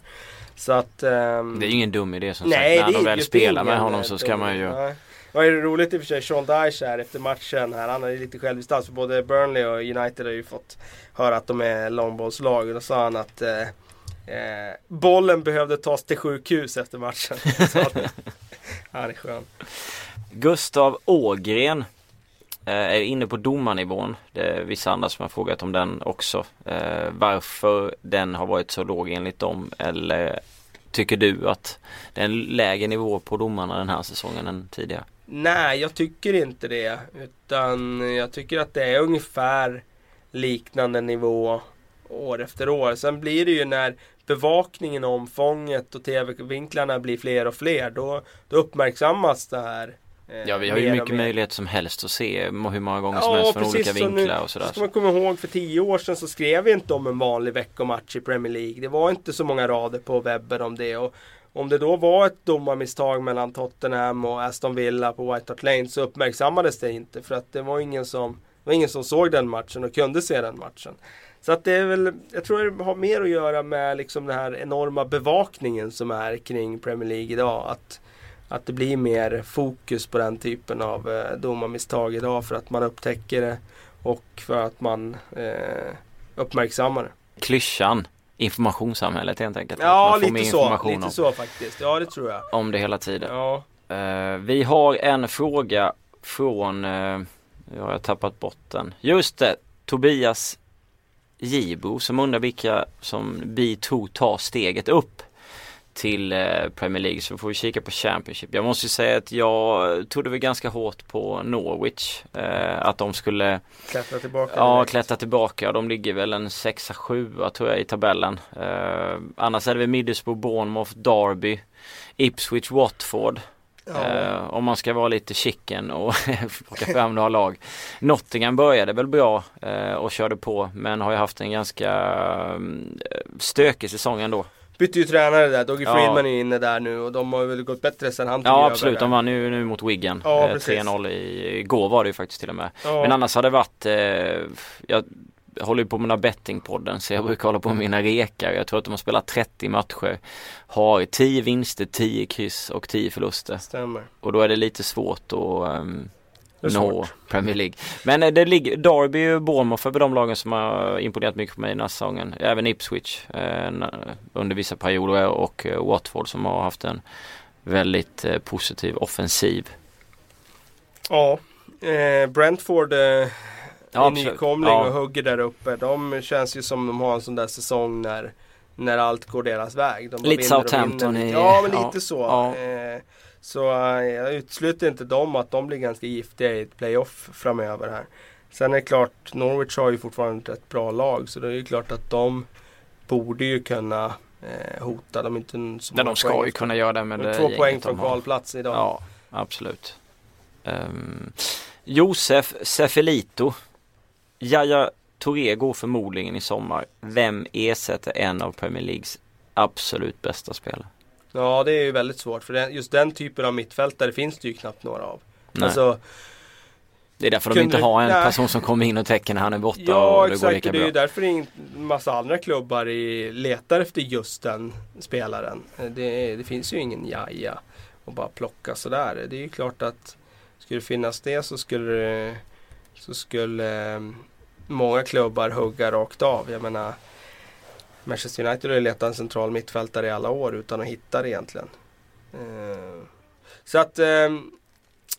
Så att... ehm, Det är ju ingen dum idé som Nej, sagt. När de är väl spelar med honom så ska man ju nej. Det var ju roligt i och för sig, Sean Dyche här efter matchen här. Han hade lite självdistans för både Burnley och United har ju fått höra att de är långbollslag. Och då sa han att eh, eh, bollen behövde tas till sjukhus efter matchen. Att- Han är skön. Gustav Ågren eh, är inne på domarnivån. Det är vissa andra som har frågat om den också. Eh, varför den har varit så låg enligt dem eller tycker du att det är en lägre nivå på domarna den här säsongen än tidigare? Nej, jag tycker inte det. Utan jag tycker att det är ungefär liknande nivå år efter år. Sen blir det ju när bevakningen, omfånget och tv-vinklarna blir fler och fler. Då, då uppmärksammas det här. eh, Ja vi har ju och mycket möjlighet som helst att se hur många gånger som Ja, helst från precis. olika nu- vinklar och sådär. Så ska man komma ihåg för tio år sedan så skrev vi inte om en vanlig veckomatch i Premier League. Det var inte så många rader på webben om det. Och om det då var ett domarmisstag mellan Tottenham och Aston Villa på White Hart Lane så uppmärksammades det inte. För att det var ingen som, det var ingen som såg den matchen och kunde se den matchen. Så att det är väl, jag tror det har mer att göra med liksom den här enorma bevakningen som är kring Premier League idag. Att, att det blir mer fokus på den typen av eh, domarmisstag idag för att man upptäcker det och för att man eh, uppmärksammar det. Klyschan informationssamhället helt enkelt. Ja, lite så, lite om, så faktiskt. Ja, det tror jag. om det hela tiden. Ja, Eh, vi har en fråga från, uh, jag har tappat bort den. Just det, Tobias Gibo som undrar vilka som vi tror tar steget upp till eh, Premier League så får vi kika på Championship. Jag måste säga att jag trodde väl ganska hårt på Norwich. eh, att de skulle klättra tillbaka. Ja, direkt. klättra tillbaka. De ligger väl en sexa, sjua tror jag i tabellen. Eh, annars är det väl Middlesbrough, Bournemouth, Derby, Ipswich, Watford. Ja. Eh, om man ska vara lite chicken och plocka fram några lag. Nottingham började väl bra eh, och körde på men har ju haft en ganska mm, stökig säsong ändå. bytte ju tränare där, Doggy Ja. Friedman är inne där nu och de har väl gått bättre sen han tog Ja över absolut, där. de vann ju nu mot Wigan. Ja, Eh, precis. 3-0 i, igår var det ju faktiskt till och med. Ja. Men annars har det varit, eh, jag håller ju på med den här bettingpodden så jag brukar hålla på med mina rekar. Jag tror att de har spelat 30 matcher. Har 10 vinster, 10 kryss och 10 förluster. Stämmer. Och då är det lite svårt att är nå. Premier League. Men eh, det ligger, Derby och Bournemouth är väl de lagen som har imponerat mycket på mig den här säsongen. Även Ipswich eh, under vissa perioder och eh, Watford som har haft en väldigt eh, positiv offensiv. Ja, eh, Brentford absolut. nykomling Ja. och hugger där uppe. De känns ju som de har en sån där säsong när, när allt går deras väg. De Lite Southampton Ja, men ja, lite så. ja. Eh, så eh, jag utesluter inte dem att de blir ganska giftiga i ett playoff framöver här. Sen är det klart, Norwich har ju fortfarande ett bra lag så det är ju klart att de borde ju kunna eh, hota. De inte så Ja, de ska poäng ju kunna göra det med De det Två poäng från kvalplats idag. Ja, absolut. Um, Josef Sefelito. Jaja Touré går förmodligen i sommar. Vem ersätter en av Premier Leagues absolut bästa spelare? Ja det är ju väldigt svårt för just den typen av mittfältare finns det ju knappt några av. Nej. Alltså, det är därför de inte har en nej. person som kommer in och täcker när han är borta ja och det går exakt, lika och det är bra. ju därför en massa andra klubbar i, letar efter just den spelaren. Det, det finns ju ingen jaja och bara plocka sådär. Det är ju klart att skulle det finnas det så skulle det- så skulle eh, många klubbar hugga rakt av. Jag menar Manchester United har ju letat en central mittfältare i alla år utan att hitta det egentligen. Eh, Så att eh,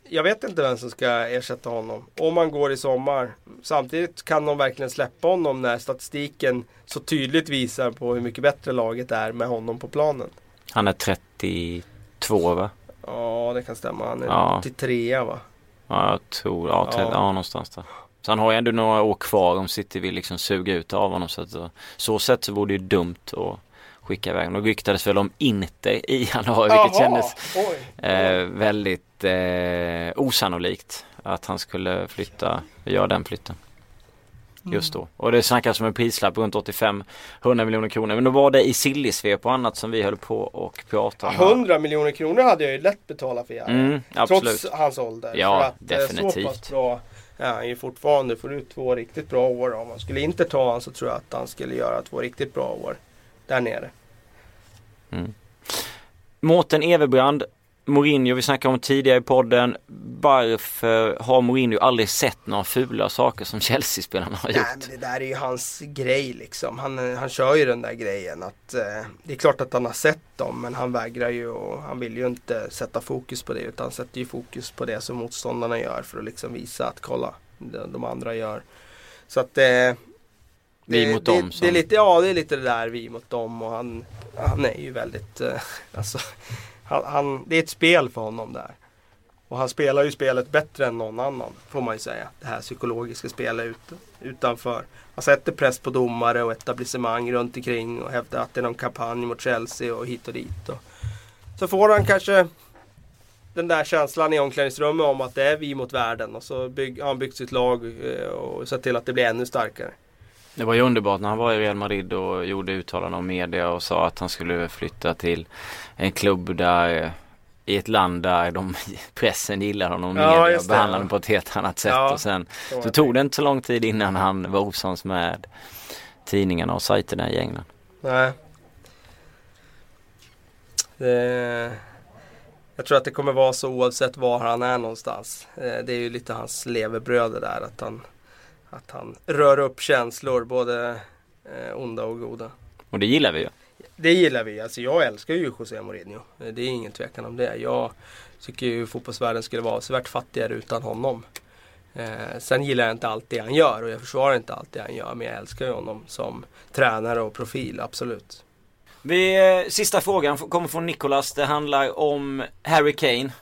jag vet inte vem som ska ersätta honom. Om han går i sommar. Samtidigt kan de verkligen släppa honom när statistiken så tydligt visar på hur mycket bättre laget är med honom på planen. Han är 32 va? Ja, det kan stämma. Han är Ja. 83 va? Ja, jag tror, ja, Ja. ja. någonstans där. Så han har ju ändå några år kvar om City vill liksom suga ut av honom. Så, att, så- så sätt så vore det ju dumt att skicka iväg honom. Det ryktades väl om inte i januari vilket kändes eh, väldigt eh, osannolikt att han skulle flytta, göra den flytten. Just då. Och det snackas om en prislapp runt 85-100 miljoner kronor. Men då var det i sillisvep och annat som vi höll på och pratade om. 100 miljoner kronor hade jag ju lätt betalat för Jara. Mm. Trots hans ålder. Ja, för att, eh, Så definitivt. pass bra är han ju fortfarande. Får ut två riktigt bra år. Om man skulle inte ta honom så tror jag att han skulle göra två riktigt bra år. Där nere. Mårten Everbrand, Mourinho, vi snackade om tidigare i podden. Varför har Mourinho aldrig sett några fula saker som Chelsea-spelarna har Nej gjort? men det där är ju hans grej liksom. Han, han kör ju den där grejen att eh, det är klart att han har sett dem men han vägrar ju och han vill ju inte sätta fokus på det utan han sätter ju fokus på det som motståndarna gör för att liksom visa att kolla det de andra gör. Så att eh, Vi det, mot det, dem, Det som- är lite, ja det är lite det där vi mot dem och han, han är ju väldigt, eh, alltså, han, han, det är ett spel för honom där. Och han spelar ju spelet bättre än någon annan får man ju säga. Det här psykologiska spelet ut, utanför. Han sätter press på domare och etablissemang runt omkring och hävdar att det är någon kampanj mot Chelsea och hit och dit. Och så får han kanske den där känslan i omklädningsrummet om att det är vi mot världen och så bygg, har han byggt sitt lag eh, och sett till att det blir ännu starkare. Det var ju underbart när han var i Real Madrid och gjorde uttalanden om media och sa att han skulle flytta till en klubb där eh, i ett land där de, pressen gillar honom Ja, och behandlar honom på ett helt annat sätt Ja, och sen Så så tog det inte så lång tid innan han var osams med tidningarna och sajterna i England. Nej. Det, jag tror att det kommer vara så oavsett var han är någonstans. Eh, Det är ju lite hans levebröd där att han, att han rör upp känslor både eh, onda och goda. Och det gillar vi ju. Det gillar vi. Alltså jag älskar ju José Mourinho. Eh, Det är ingen tvekan om det. Jag tycker ju fotbollsvärlden skulle vara avsevärt fattigare utan honom. Eh, sen gillar jag inte allt det han gör och jag försvarar inte allt det han gör. Men jag älskar ju honom som tränare och profil, absolut. Vi, eh, sista frågan kommer från Nicolas. Det handlar om Harry Kane.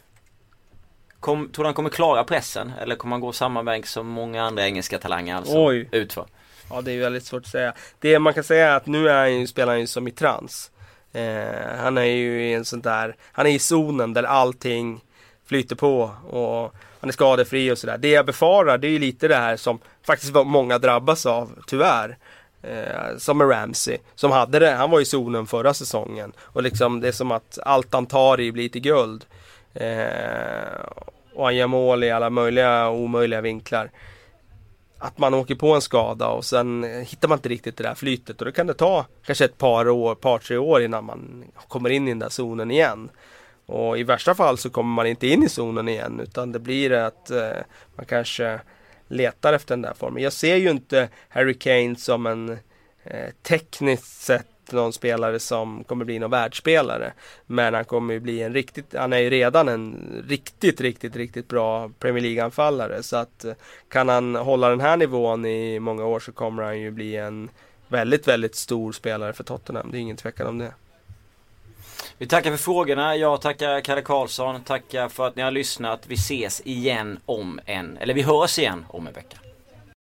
Kom, tror du han kommer klara pressen? Eller kommer han gå samma väg som många andra engelska talanger alltså Oj. utför? Ja det är väldigt svårt att säga. Det man kan säga är att nu är han ju, spelar han ju som i trans. Eh, han är ju i en sån där, han är i zonen där allting flyter på och han är skadefri och sådär. Det jag befarar det är ju lite det här som faktiskt många drabbas av, tyvärr. Eh, som med Ramsey. Som hade det, han var i zonen förra säsongen. Och liksom det är som att allt han tar i blir till guld. Eh, och han gör mål i alla möjliga och omöjliga vinklar. Att man åker på en skada och sen hittar man inte riktigt det där flytet och då kan det ta kanske ett par år, par tre år innan man kommer in i den där zonen igen. Och i värsta fall så kommer man inte in i zonen igen utan det blir att eh, man kanske letar efter den där formen. Jag ser ju inte Harry Kane som en eh, tekniskt sett någon spelare som kommer bli någon världsspelare. Men han kommer ju bli en riktigt, han är ju redan en riktigt, riktigt, riktigt bra Premier League-anfallare. Så att eh, kan han hålla den här nivån i många år så kommer han ju bli en väldigt, väldigt stor spelare för Tottenham. Det är ingen tvekan om det. Vi tackar för frågorna. Jag tackar Kalle Karlsson. Tackar för att ni har lyssnat. Vi ses igen om en, eller vi hörs igen om en vecka.